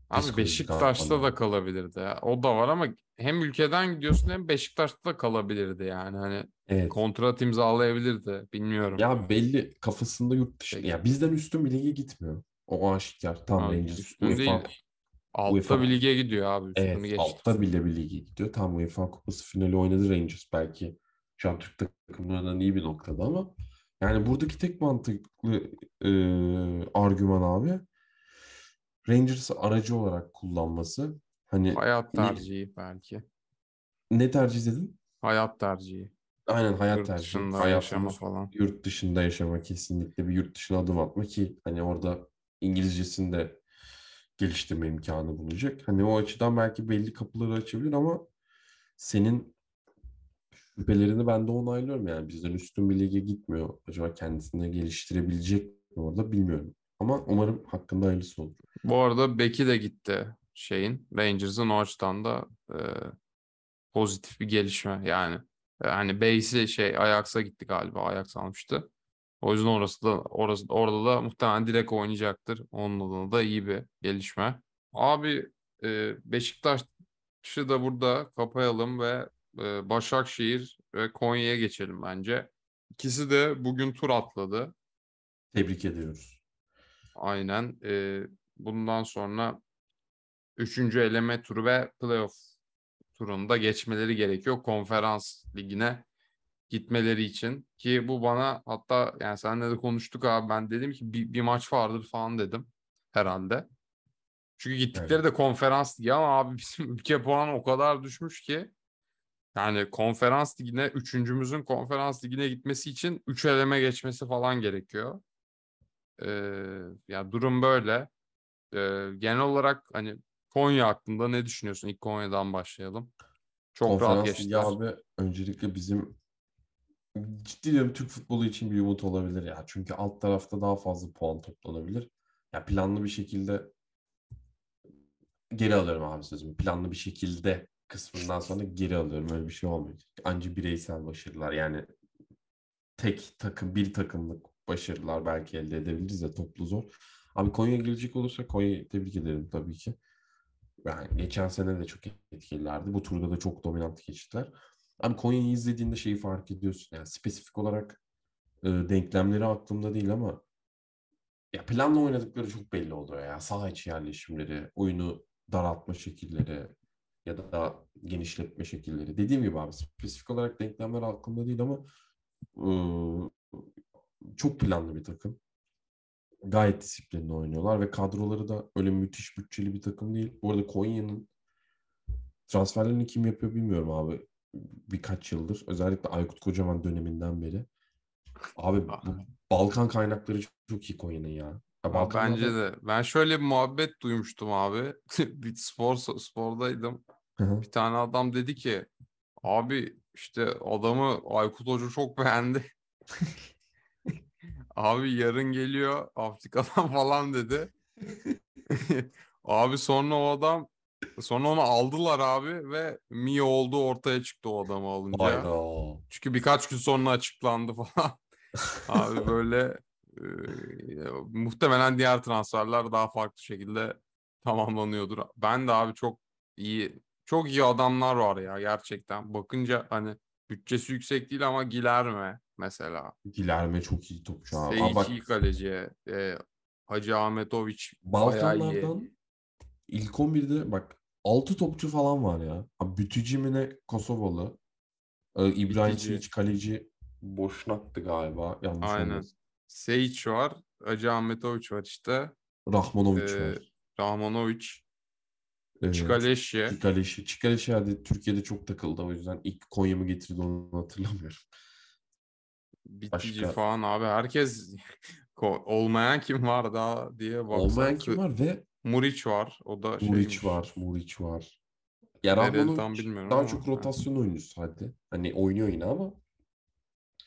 Abi Beşiktaş'ta da kalabilirdi. ya. O da var ama hem ülkeden gidiyorsun hem Beşiktaş'ta da kalabilirdi yani. Hani Evet. kontrat imzalayabilirdi. Bilmiyorum. Ya belli kafasında yurt dışı. Peki. Ya bizden üstün bir lige gitmiyor. O aşikar. Tam Abi Rangers. üstün UEFA değil. Altta UEFA. bir lige gidiyor abi. Evet, geçti. altta bile bir lige gidiyor. Tam UEFA Kupası finali oynadı Rangers belki. Şu an Türk takımlarından iyi bir noktada ama yani buradaki tek mantıklı e, argüman abi Rangers'ı aracı olarak kullanması. Hani Hayat ne, tercihi belki. ne tercih dedin? Hayat tercihi. Aynen hayat Yurt tercihi. dışında Hayatını yaşama falan. yurt dışında yaşama kesinlikle bir yurt dışına adım atma ki hani orada İngilizcesini de geliştirme imkanı bulacak. Hani o açıdan belki belli kapıları açabilir ama senin şüphelerini ben de onaylıyorum yani bizden üstün bir lige gitmiyor. Acaba kendisini geliştirebilecek mi orada bilmiyorum. Ama umarım hakkında hayırlısı olur. Bu arada Beki de gitti şeyin. Rangers'ın o açıdan da e, pozitif bir gelişme yani. Yani Base'i şey Ajax'a gitti galiba. Ajax almıştı. O yüzden orası da orası orada da muhtemelen direkt oynayacaktır. Onun adına da iyi bir gelişme. Abi e, Beşiktaş'ı da burada kapayalım ve e, Başakşehir ve Konya'ya geçelim bence. İkisi de bugün tur atladı. Tebrik ediyoruz. Aynen. E, bundan sonra üçüncü eleme turu ve playoff turunda geçmeleri gerekiyor. Konferans ligine gitmeleri için ki bu bana hatta yani seninle de konuştuk abi ben dedim ki bir, bir maç vardır falan dedim herhalde. Çünkü gittikleri de konferans ligi ama abi bizim ülke puanı o kadar düşmüş ki yani konferans ligine üçüncümüzün konferans ligine gitmesi için üç eleme geçmesi falan gerekiyor. Ee, ya durum böyle. Ee, genel olarak hani Konya hakkında ne düşünüyorsun? İlk Konya'dan başlayalım. Çok rahat Konferans ligi geçtiler. abi öncelikle bizim ciddi diyorum Türk futbolu için bir umut olabilir ya. Çünkü alt tarafta daha fazla puan toplanabilir. Ya planlı bir şekilde geri alıyorum abi sözümü. Planlı bir şekilde kısmından sonra geri alıyorum. Öyle bir şey olmayacak. Anca bireysel başarılar yani tek takım bir takımlık başarılar belki elde edebiliriz de toplu zor. Abi Konya'ya gelecek olursa Konya'yı tebrik ederim tabii ki. Yani geçen sene de çok etkililerdi. Bu turda da çok dominant geçtiler. Abi Konya'yı izlediğinde şeyi fark ediyorsun. Yani spesifik olarak e, denklemleri aklımda değil ama ya planla oynadıkları çok belli oluyor ya. Saha içi yerleşimleri, oyunu daraltma şekilleri ya da genişletme şekilleri. Dediğim gibi abi spesifik olarak denklemler aklımda değil ama e, çok planlı bir takım. Gayet disiplinli oynuyorlar ve kadroları da öyle müthiş bütçeli bir takım değil. Bu arada Konya'nın transferlerini kim yapıyor bilmiyorum abi. Birkaç yıldır. Özellikle Aykut Kocaman döneminden beri. Abi bu Balkan kaynakları çok, çok iyi Konya'nın ya. ya Balkanlarda- bence de. Ben şöyle bir muhabbet duymuştum abi. bir spor spordaydım. Hı hı. Bir tane adam dedi ki abi işte adamı Aykut Hoca çok beğendi. Abi yarın geliyor Afrika'dan falan dedi. abi sonra o adam sonra onu aldılar abi ve Mi oldu ortaya çıktı o adamı alınca. Hayda. Çünkü birkaç gün sonra açıklandı falan. Abi böyle e, muhtemelen diğer transferler daha farklı şekilde tamamlanıyordur. Ben de abi çok iyi çok iyi adamlar var ya gerçekten. Bakınca hani bütçesi yüksek değil ama Gilerme mesela. Gilerme çok iyi topçu abi. Aa, bak kaleci. E, Hacı Ahmetoviç. Balkanlardan ilk 11'de bak 6 topçu falan var ya. Bütücü mi ne Kosovalı. Ee, İbrahim. Çiğiç kaleci Boşnak'tı galiba. Yanlış Aynen. olmasın. Seyic var. Hacı Ahmetoviç var işte. Rahmanovic Ee, var. Rahmanoviç. Ee, Çikaleşye. Çikaleşi. Çikaleşi hadi Türkiye'de çok takıldı. O yüzden ilk Konya mı getirdi onu hatırlamıyorum. Bitici Başka- falan abi herkes olmayan kim var daha diye baksan. Olmayan kim var ve Muriç var. O da Muriç şeymiş. var. Muriç var. Ya bilmiyorum daha ama. çok rotasyon oyuncusu hadi. Hani oynuyor yine ama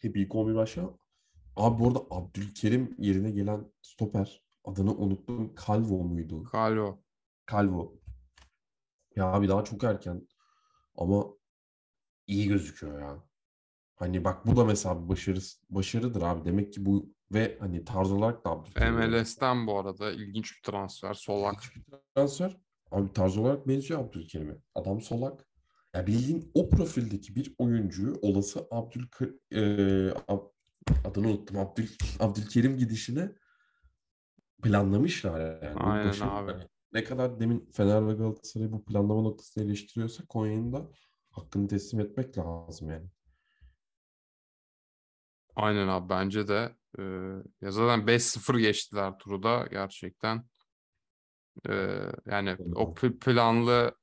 hep ilk 11 başa. Abi bu arada Abdülkerim yerine gelen stoper adını unuttum. Calvo muydu? Kalo. Calvo. Ya abi daha çok erken ama iyi gözüküyor ya. Hani bak bu da mesela bir başarı, başarıdır abi. Demek ki bu ve hani tarz olarak da. MLS'ten bu arada ilginç bir transfer. Solak. İlginç bir transfer. Abi tarz olarak benziyor Abdülkerim'e. Adam solak. Ya bildiğin o profildeki bir oyuncuyu olası Abdül e, Ab- adını unuttum. Abdül Abdülkerim gidişine planlamışlar yani. Aynen başarı- abi. hani ne kadar demin Fener ve Galatasaray bu planlama noktasını eleştiriyorsa Konya'nın da hakkını teslim etmek lazım yani. Aynen abi bence de. Ee, ya zaten 5-0 geçtiler turu da gerçekten. Ee, yani o pl- planlı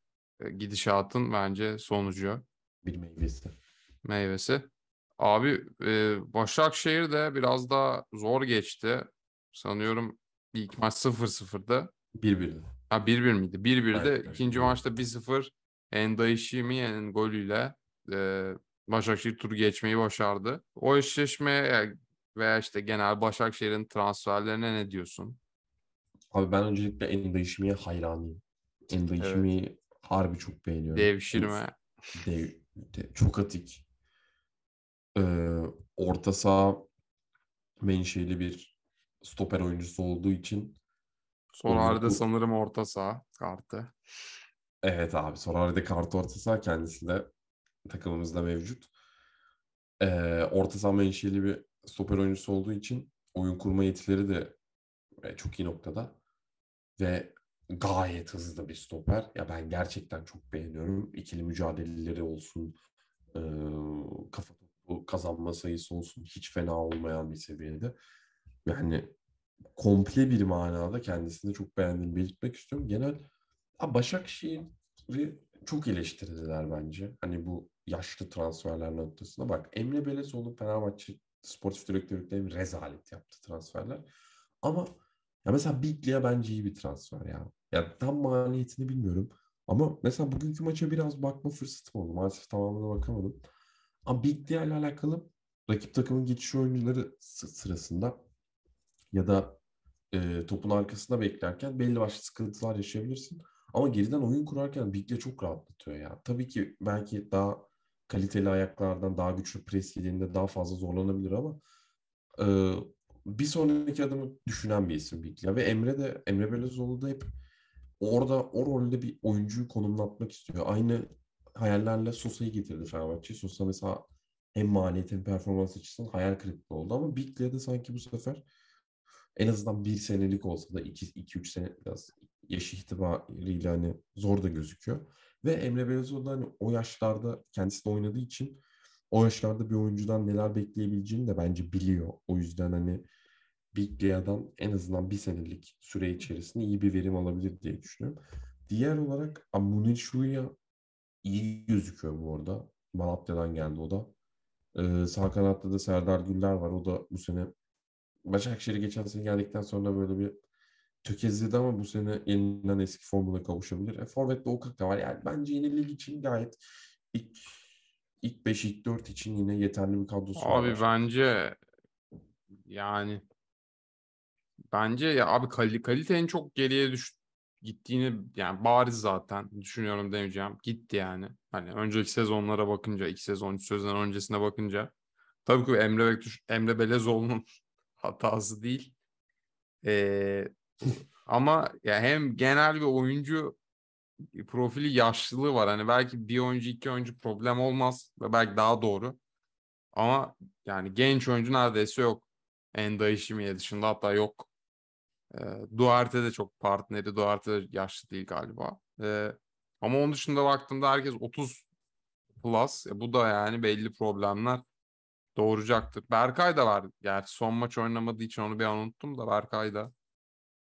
gidişatın bence sonucu. Bir meyvesi. meyvesi. Abi e, Başakşehir de biraz daha zor geçti. Sanıyorum ilk maç 0-0'dı. Bir bir. Ha 1-1 miydi? 1-1'de. Aynen, İkinci aynen. maçta 1-0 Endaişimiye'nin golüyle e, Başakşehir turu geçmeyi başardı. O eşleşmeye veya işte genel Başakşehir'in transferlerine ne diyorsun? Abi ben öncelikle Endaişimi'ye hayranıyım. Endaişimi'yi harbi çok beğeniyorum. Devşirme. Dev, de- çok atik. Ee, orta saha menşeli bir stoper oyuncusu olduğu için Sorar'da bu- sanırım orta saha kartı. evet abi Sorari'de kart orta saha kendisi de takımımızda mevcut. Ee, orta saha menşeli bir stoper oyuncusu olduğu için oyun kurma yetileri de e, çok iyi noktada. Ve gayet hızlı bir stoper. Ya ben gerçekten çok beğeniyorum. İkili mücadeleleri olsun, e, kafa topu kazanma sayısı olsun hiç fena olmayan bir seviyede. Yani komple bir manada kendisini çok beğendiğimi belirtmek istiyorum. Genel ha, Başakşehir'i çok eleştirdiler bence. Hani bu yaşlı transferler noktasında. Bak Emre Belezoğlu Fenerbahçe sportif direktörlükleri rezalet yaptı transferler. Ama ya mesela Biglia bence iyi bir transfer ya. Ya tam maliyetini bilmiyorum. Ama mesela bugünkü maça biraz bakma fırsatım oldu. Maalesef tamamına bakamadım. Ama Biglia ile alakalı rakip takımın geçiş oyuncuları sı- sırasında ya da e, topun arkasında beklerken belli başlı sıkıntılar yaşayabilirsin. Ama geriden oyun kurarken Biglia çok rahatlatıyor ya. Tabii ki belki daha kaliteli ayaklardan daha güçlü pres yediğinde daha fazla zorlanabilir ama e, bir sonraki adımı düşünen bir isim Biglia ve Emre de Emre Belözoğlu da hep orada o rolde bir oyuncuyu konumlatmak istiyor. Aynı hayallerle Sosa'yı getirdi Fenerbahçe. Sosa mesela hem maliyet hem performans açısından hayal kırıklığı oldu ama Biglia'da sanki bu sefer en azından bir senelik olsa da 2-3 sene biraz yaşı itibariyle hani zor da gözüküyor. Ve Emre Belözoğlu da hani o yaşlarda kendisi de oynadığı için o yaşlarda bir oyuncudan neler bekleyebileceğini de bence biliyor. O yüzden hani Biglia'dan en azından bir senelik süre içerisinde iyi bir verim alabilir diye düşünüyorum. Diğer olarak Munir Şuya iyi gözüküyor bu arada. Malatya'dan geldi o da. Ee, sağ kanatta da Serdar Güller var. O da bu sene Başakşehir'e geçen sene geldikten sonra böyle bir tökezledi ama bu sene yeniden eski formuna kavuşabilir. E, Forvet'te Okak da var. Yani bence yeni lig için gayet ilk ilk 5 ilk 4 için yine yeterli bir kadrosu Abi var. bence yani bence ya abi kali, kalitenin çok geriye düş gittiğini yani bariz zaten düşünüyorum demeyeceğim. Gitti yani. Hani önceki sezonlara bakınca, iki sezon, üç sezon öncesine bakınca tabii ki Emre Bektuş, Emre Belezoğlu'nun hatası değil. Ee, ama ya hem genel bir oyuncu profili yaşlılığı var. Hani belki bir oyuncu iki oyuncu problem olmaz ve belki daha doğru. Ama yani genç oyuncu neredeyse yok. Enda Ishimiye dışında hatta yok. E, Duarte de çok partneri. Duarte de yaşlı değil galiba. E, ama onun dışında baktığımda herkes 30 plus. E, bu da yani belli problemler doğuracaktır. Berkay da var. Gerçi son maç oynamadığı için onu bir an unuttum da Berkay da.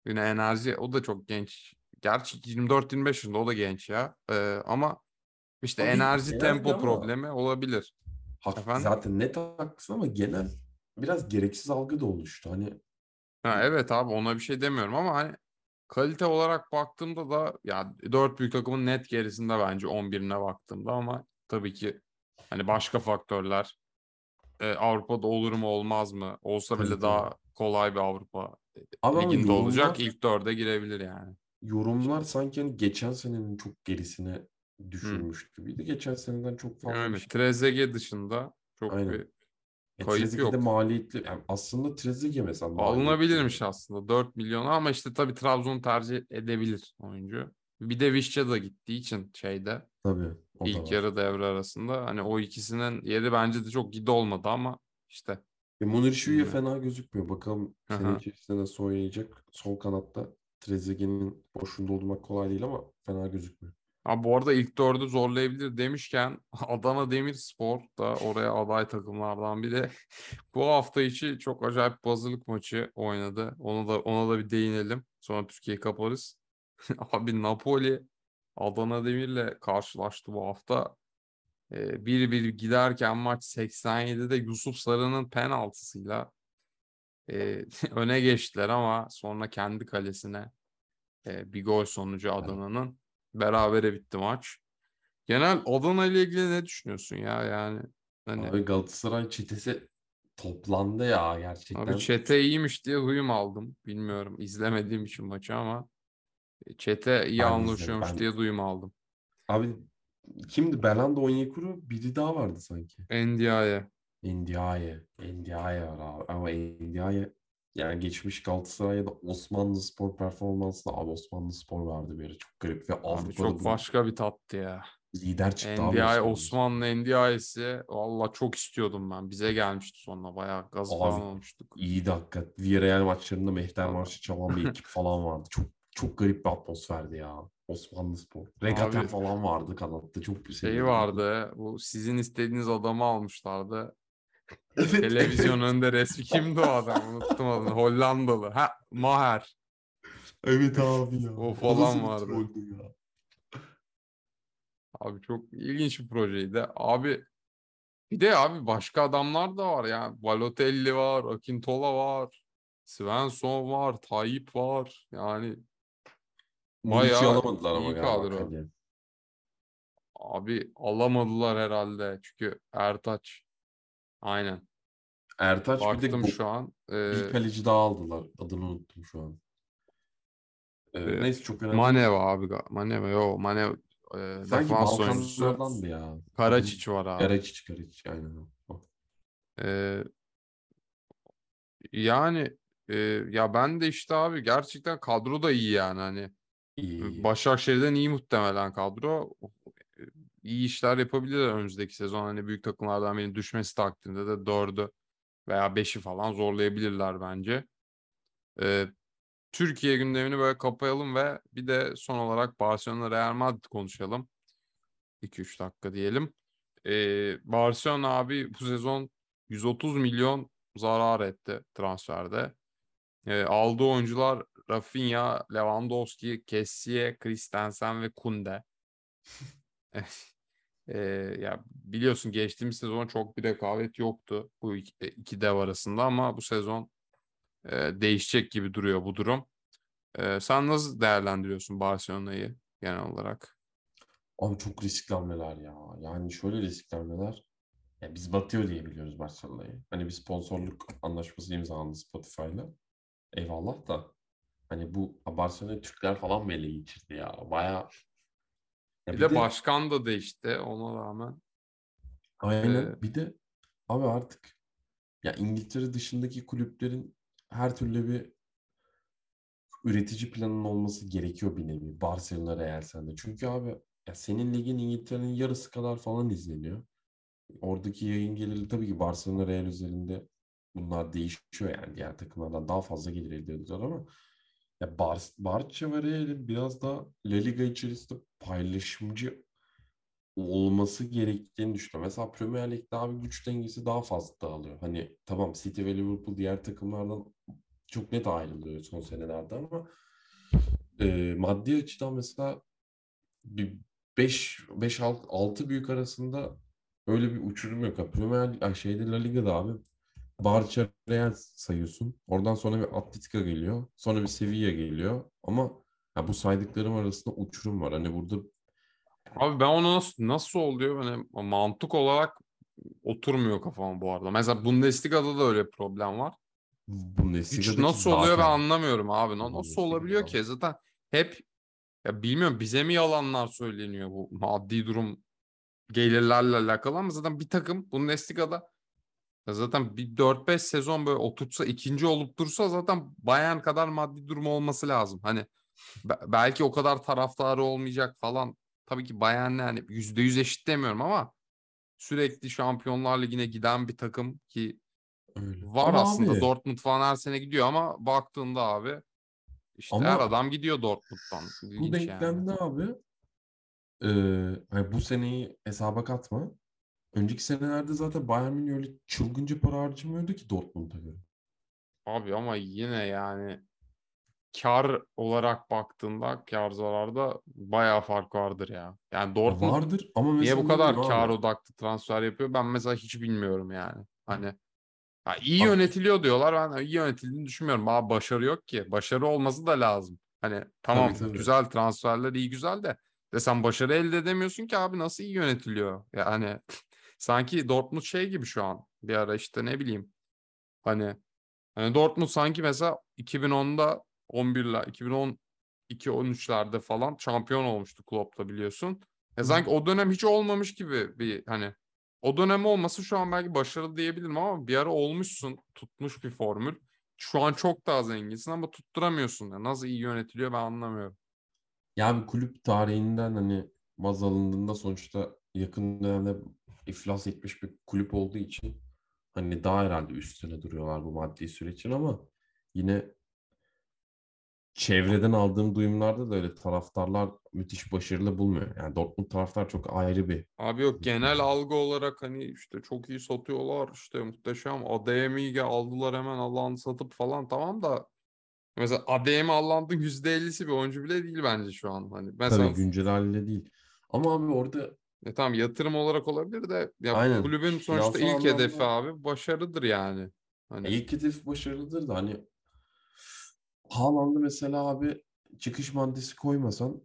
Yine enerji o da çok genç. Gerçi 24-25 yaşında o da genç ya. Ee, ama işte Tabii enerji tempo ama- problemi olabilir. Efendim? zaten net haklısın ama genel biraz gereksiz algı da oluştu. Hani Ha, evet abi ona bir şey demiyorum ama hani kalite olarak baktığımda da ya dört büyük takımın net gerisinde bence 11'ine baktığımda ama tabii ki hani başka faktörler e, Avrupa'da olur mu olmaz mı? Olsa bile daha kolay bir Avrupa ama liginde olacak. yorumlar- İlk dörde girebilir yani. yorumlar sanki hani geçen senenin çok gerisine düşürmüş gibiydi. Geçen seneden çok fazla Yani şey. Trezeguet dışında çok Aynen. bir E, kayıp Trezeguet'de yok. maliyetli. yani aslında Trezeguet mesela maliyetli. Alınabilirmiş aslında 4 milyon ama işte tabii Trabzon tercih edebilir oyuncu. Bir de Vişça da gittiği için şeyde Tabii. O ilk yarı devre arasında hani o ikisinin yeri bence de çok gidi olmadı ama işte E, Şuya Bilmiyorum. fena gözükmüyor. Bakalım sene hı. içerisinde nasıl oynayacak. Sol kanatta Trezeguet'in boşluğunda olmak kolay değil ama fena gözükmüyor. ha bu arada ilk dördü zorlayabilir demişken Adana Demirspor da oraya aday takımlardan biri. Bu hafta içi çok acayip bir hazırlık maçı oynadı. Onu da ona da bir değinelim. Sonra Türkiye'yi kaparız. Abi Napoli Adana Demir'le karşılaştı bu hafta. Ee, Bir bir giderken maç 87'de Yusuf Sarı'nın penaltısıyla e, öne geçtiler ama sonra kendi kalesine e, bir gol sonucu Adana'nın berabere bitti maç. Genel Adana ile ilgili ne düşünüyorsun ya yani hani Abi Galatasaray çetesi toplandı ya gerçekten. abi çete iyiymiş diye duyum aldım. Bilmiyorum izlemediğim için maçı ama e, çete iyi Ben anlaşıyormuş izledim, ben- diye duyum aldım. Abi kimdi? Belanda Onyekuru biri daha vardı sanki. Ndiaye. Ndiaye. Ndiaye var abi. Ama Ndiaye yani geçmiş Galatasaray'da Osmanlı Spor performansında abi Osmanlı Spor vardı bir ara. Çok garip ve Abi Avrupa'da çok bu başka bir tattı ya. lider çıktı abi Ndiaye, Osmanlı. Ndiaye'si valla çok istiyordum ben. Bize gelmişti sonra bayağı gaz Abi, falan olmuştuk. İyi dakika. Villarreal maçlarında Mehter Abi. Marşı çalan bir ekip falan vardı. Çok çok garip bir atmosferdi ya. Osmanlı Spor. Regaten Abi, falan vardı kanatta. Çok bir Şey vardı bu sizin istediğiniz adamı almışlardı. Evet, Televizyon evet. önünde resmi kimdi o adam unuttum adını. Hollandalı. Ha Maher. Evet abi ya. O O falan bir vardı. ya. Abi çok ilginç bir projeydi. Abi bir de abi başka adamlar da var ya. Balotelli var, Akintola var, Svensson var, Tayyip var. Yani Bayağı alamadılar ama galiba kadro. abi alamadılar herhalde. Çünkü Ertaç. Aynen. Ertaç bir de Baktım şu an. bir Ee, kaleci daha aldılar. Adını unuttum şu an. Ee, Ee, neyse çok önemli. Maneva abi. Maneva yo Maneva e, Sanki oyuncusu. Balkanlardandı ya. Karaçiç var abi. Karaçiç, Karaçiç aynen. Ee, Yani e, ya ben de işte abi gerçekten kadro da iyi yani hani İyi. Başakşehir'den iyi muhtemelen kadro. E, İyi işler yapabilirler önümüzdeki sezon. Hani büyük takımlardan birinin düşmesi takdirinde de dördü veya beşi falan zorlayabilirler bence. E, Türkiye gündemini böyle kapayalım ve bir de son olarak Barcelona Real Madrid konuşalım. 2-3 dakika diyelim. Ee, Barcelona abi bu sezon 130 milyon zarar etti transferde. Ee, aldığı oyuncular Rafinha, Lewandowski, Kessie, Christensen ve Kunde. Ee, ya biliyorsun geçtiğimiz sezon çok bir rekabet yoktu bu iki, iki dev arasında ama bu sezon e, değişecek gibi duruyor bu durum. E, sen nasıl değerlendiriyorsun Barcelona'yı genel olarak? Abi çok riskli hamleler ya. Yani şöyle riskli hamleler. Ya biz batıyor diye biliyoruz Barcelona'yı. Hani bir sponsorluk anlaşması imzalandı Spotify'la. Eyvallah da. Hani bu Barcelona Türkler falan mı ele geçirdi ya? Baya bir, bir de, de başkan da değişti ona rağmen. Aynen. Ee, bir de abi artık ya İngiltere dışındaki kulüplerin her türlü bir üretici planının olması gerekiyor bir nevi. Barcelona Real sende. Çünkü abi ya senin ligin İngiltere'nin yarısı kadar falan izleniyor. Oradaki yayın geliri tabii ki Barcelona Real üzerinde bunlar değişiyor yani diğer takımlardan daha fazla gelir elde ediyorlar ama ya Bar Barça ve Real'in biraz da La Liga içerisinde paylaşımcı olması gerektiğini düşünüyorum. Mesela Premier Lig'de abi güç dengesi daha fazla dağılıyor. Hani tamam City ve Liverpool diğer takımlardan çok net ayrılıyor son senelerde ama e, maddi açıdan mesela bir 5 5 6 6 büyük arasında öyle bir uçurum yok. Premier Lig, şeyde La Liga'da abi Barça sayıyorsun. Oradan sonra bir Atletico geliyor. Sonra bir Sevilla geliyor. Ama ya bu saydıklarım arasında uçurum var. Hani burada Abi ben onu nasıl nasıl oluyor? Hani mantık olarak oturmuyor kafama bu arada. Mesela Bundesliga'da da öyle problem var. Güç nasıl oluyor ben anlamıyorum abi. Nasıl olabiliyor ki? Zaten hep ya bilmiyorum bize mi yalanlar söyleniyor bu maddi durum gelirlerle alakalı ama zaten bir takım Bundesliga'da zaten bir 4-5 sezon böyle oturtsa ikinci olup dursa zaten Bayern kadar maddi durumu olması lazım. Hani belki o kadar taraftarı olmayacak falan. Tabii ki Bayern'le hani %100 eşit demiyorum ama sürekli Şampiyonlar Ligi'ne giden bir takım ki Öyle. var ama aslında abi, Dortmund falan her sene gidiyor ama baktığında abi işte ama her adam gidiyor Dortmund'dan. İlginç bu denklemde yani. abi e, hani bu seneyi hesaba katma. Önceki senelerde zaten Bayern Münih öyle çılgınca para harcamıyordu ki Dortmund'a göre. Abi ama yine yani kar olarak baktığında kar zararda bayağı fark vardır ya. Yani Dortmund vardır ama niye bu kadar kar odaklı transfer yapıyor ben mesela hiç bilmiyorum yani. Hani ha, iyi yönetiliyor diyorlar ben iyi yönetildiğini düşünmüyorum. Abi başarı yok ki. Başarı olması da lazım. Hani tamam tabii, tabii. güzel transferler iyi güzel de de sen başarı elde edemiyorsun ki abi nasıl iyi yönetiliyor? Yani sanki Dortmund şey gibi şu an. Bir ara işte ne bileyim. Hani hani Dortmund sanki mesela 2010'da 11'ler 2012-13'lerde falan şampiyon olmuştu Klopp'ta biliyorsun. E sanki o dönem hiç olmamış gibi bir hani o dönem olması şu an belki başarılı diyebilirim ama bir ara olmuşsun tutmuş bir formül. Şu an çok daha zenginsin ama tutturamıyorsun. Yani nasıl iyi yönetiliyor ben anlamıyorum. Ya bir kulüp tarihinden hani baz alındığında sonuçta yakın dönemde iflas etmiş bir kulüp olduğu için hani daha herhalde üstüne duruyorlar bu maddi süreçin ama yine çevreden aldığım duyumlarda da öyle taraftarlar müthiş başarılı bulmuyor. Yani Dortmund taraftar çok ayrı bir. Abi yok genel algı olarak hani işte çok iyi satıyorlar işte muhteşem ADM'yi aldılar hemen Allah'ını satıp falan tamam da mesela ADM Allah'ın %50'si bir oyuncu bile değil bence şu an. Hani mesela... Tabii güncel haliyle değil. Ama abi orada e tamam yatırım olarak olabilir de ya Aynen. kulübün sonuçta Finansal ilk anlamda... hedefi abi başarıdır yani. Hani... İlk hedef başarılıdır da hani Haaland'ı mesela abi çıkış maddesi koymasan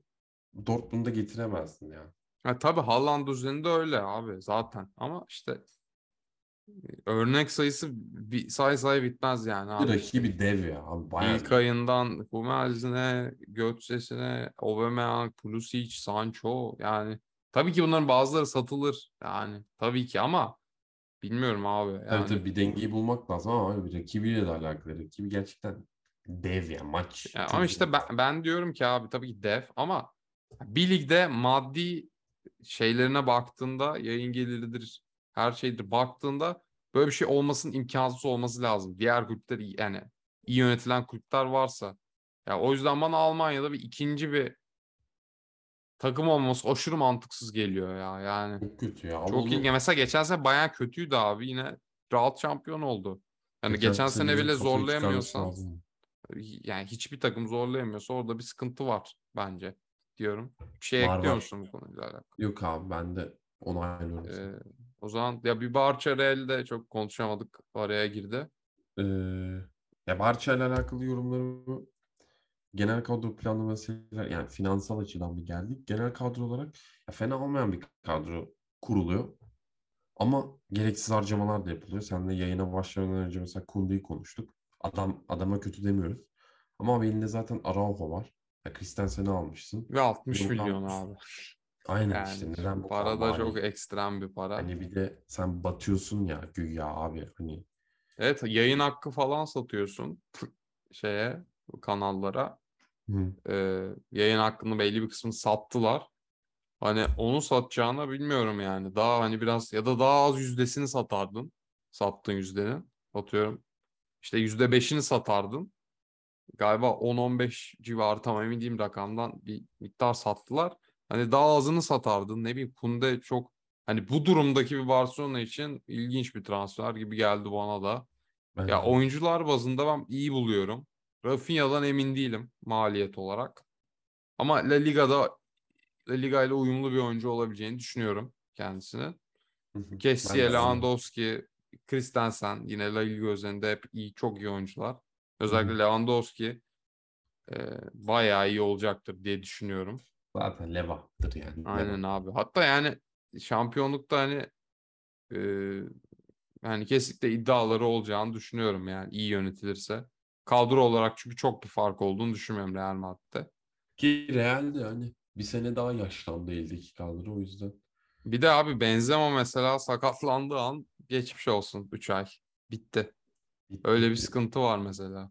Dortmund'a getiremezdin ya. Ha, tabii Haaland üzerinde öyle abi zaten ama işte örnek sayısı bir say say bitmez yani abi. Rakibi dev ya abi bayağı. İlk ayından Hummels'ine, Götze'sine, Aubameyang, Pulisic, Sancho yani tabii ki bunların bazıları satılır yani tabii ki ama bilmiyorum abi. Tabii Yani tabii bir dengeyi bulmak lazım ama abi rakibiyle de alakalı. Rakibi gerçekten dev ya maç. Ya ama işte ben, ben diyorum ki abi tabii ki dev ama bir ligde maddi şeylerine baktığında yayın geliridir her şeydir baktığında böyle bir şey olmasının imkansız olması lazım. Diğer kulüpler yani iyi yönetilen kulüpler varsa. Ya o yüzden bana Almanya'da bir ikinci bir takım olması aşırı mantıksız geliyor ya. Yani Çok kötü ya. Çok iyi. Mesela geçen sene Bayern kötüydü abi yine rahat şampiyon oldu. Yani geçen, sene senenin bile zorlayamıyorsan yani hiçbir takım zorlayamıyorsa orada bir sıkıntı var bence diyorum. Bir şey Var, ekliyor var. musun bu konuyla alakalı? Yok abi ben de onaylıyorum. Ee, o zaman ya bir Barça Real'de çok konuşamadık. Araya girdi. Ee, ya Barça ile alakalı yorumlarımı genel kadro planlamasıyla yani finansal açıdan bir geldik. Genel kadro olarak ya fena olmayan bir kadro kuruluyor. Ama gereksiz harcamalar da yapılıyor. Seninle yayına başlamadan önce mesela Kunde'yi konuştuk. Adam adama kötü demiyoruz. Ama abi elinde zaten Araujo var. Ya Christensen'i almışsın. Ve 60 Yok, milyon 60. abi. Aynen Yani işte neden bu para da çok ekstrem bir para. Hani bir de sen batıyorsun ya güya abi hani Evet yayın hakkı falan satıyorsun şeye kanallara. Hı. Ee, yayın hakkını belli bir kısmını sattılar. Hani onu satacağına bilmiyorum yani. Daha hani biraz ya da daha az yüzdesini satardın. Sattığın yüzdenin. Atıyorum. İşte yüzde beşini satardın. Galiba 10-15 civarı tam emin değilim rakamdan bir miktar sattılar. Hani daha azını satardın. Ne bileyim Kunde çok hani bu durumdaki bir Barcelona için ilginç bir transfer gibi geldi bana da. Ben Ya oyuncular bazında ben iyi buluyorum. Rafinha'dan emin değilim maliyet olarak. Ama La Liga'da La Liga ile uyumlu bir oyuncu olabileceğini düşünüyorum kendisini. Hı hı. Kessie. Lewandowski, Christensen yine La Liga üzerinde hep iyi, çok iyi oyuncular. Özellikle Lewandowski e, bayağı iyi olacaktır diye düşünüyorum. Zaten Leva'dır yani. Leva. Aynen abi. Hatta yani şampiyonlukta hani e, yani kesinlikle iddiaları olacağını düşünüyorum yani iyi yönetilirse. Kadro olarak çünkü çok bir fark olduğunu düşünmüyorum Real Madrid'de. Ki Real'de hani bir sene daha yaşlandı eldeki kadro o yüzden. Bir de abi Benzema mesela sakatlandığı an geçmiş olsun 3 ay. Bitti. Öyle bir sıkıntı var mesela.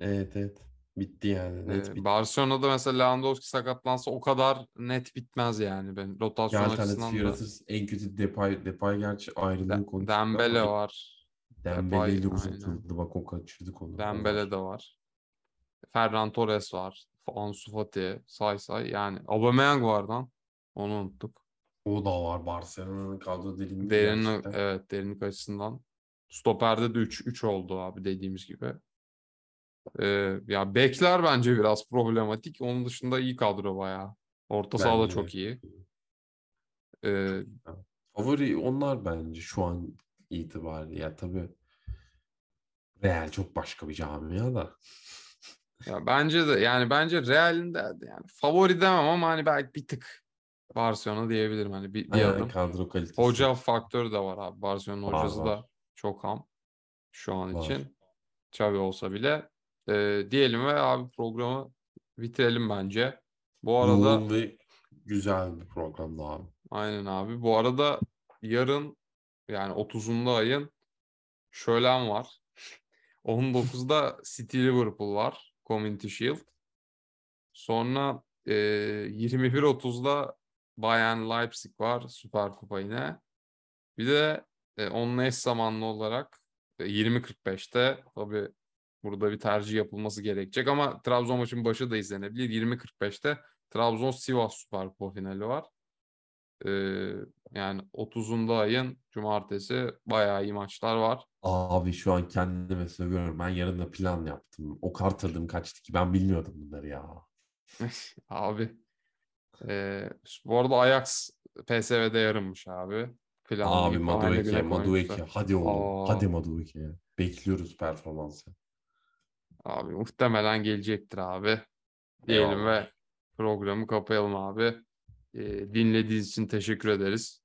Evet evet. Bitti yani. Net Ee, bitti. Barcelona'da mesela Lewandowski sakatlansa o kadar net bitmez yani. Ben rotasyon açısından da. En kötü Depay, Depay gerçi ayrılığını De- konuştuk Dembele var. Dembele ile uzatıldı. Bak o kaçırdık onu. Dembele de var. Ferran Torres var. Ansu Fati, say say. Yani Aubameyang var lan. Onu unuttuk. O da var. Barcelona'nın kadro derinliği Derinlik, evet derinlik açısından. Stoper'de de 3 3 oldu abi dediğimiz gibi. Ee, ya bekler bence biraz problematik. Onun dışında iyi kadro bayağı. Orta saha da çok iyi. Ee, Favori onlar bence şu an itibariyle. Ya tabii Real çok başka bir camia da. ya bence de yani bence Real'in de yani favori demem ama hani belki bir tık Barcelona diyebilirim hani bir, bir Aynen, adım. kadro kalitesi. Hoca faktörü de var abi. Barcelona Var, hocası var. da çok ham şu an Var. için. Xavi olsa bile. Ee, diyelim ve abi programı bitirelim bence. Bu arada Yoğun ve güzel bir programdı abi. aynen abi. Bu arada yarın yani 30'unda ayın şölen var. 19'da City Liverpool var. Community Shield. Sonra e, 21.30'da Bayern Leipzig var. Süper Kupa yine. Bir de e, onunla eş zamanlı olarak e, 20.45'te tabii burada bir tercih yapılması gerekecek ama Trabzon maçın başı da izlenebilir. 20.45'te Trabzon Sivas Süper Kupa finali var. E, yani 30'unda ayın cumartesi bayağı iyi maçlar var. Abi şu an kendime sövüyorum. Ben yarın da plan yaptım. O kart tadım kaçtı ki ben bilmiyordum bunları ya. Abi. E, bu arada Ajax PSV'de yarınmış abi. Planlı Abi Madueke, Madueke. Hadi oğlum. Aa. Hadi Madueke. Bekliyoruz performansı. Abi muhtemelen gelecektir abi. Diyelim Eyvallah. ve programı kapayalım abi. Ee, dinlediğiniz için teşekkür ederiz.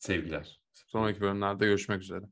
Sevgiler. Sonraki bölümlerde görüşmek üzere.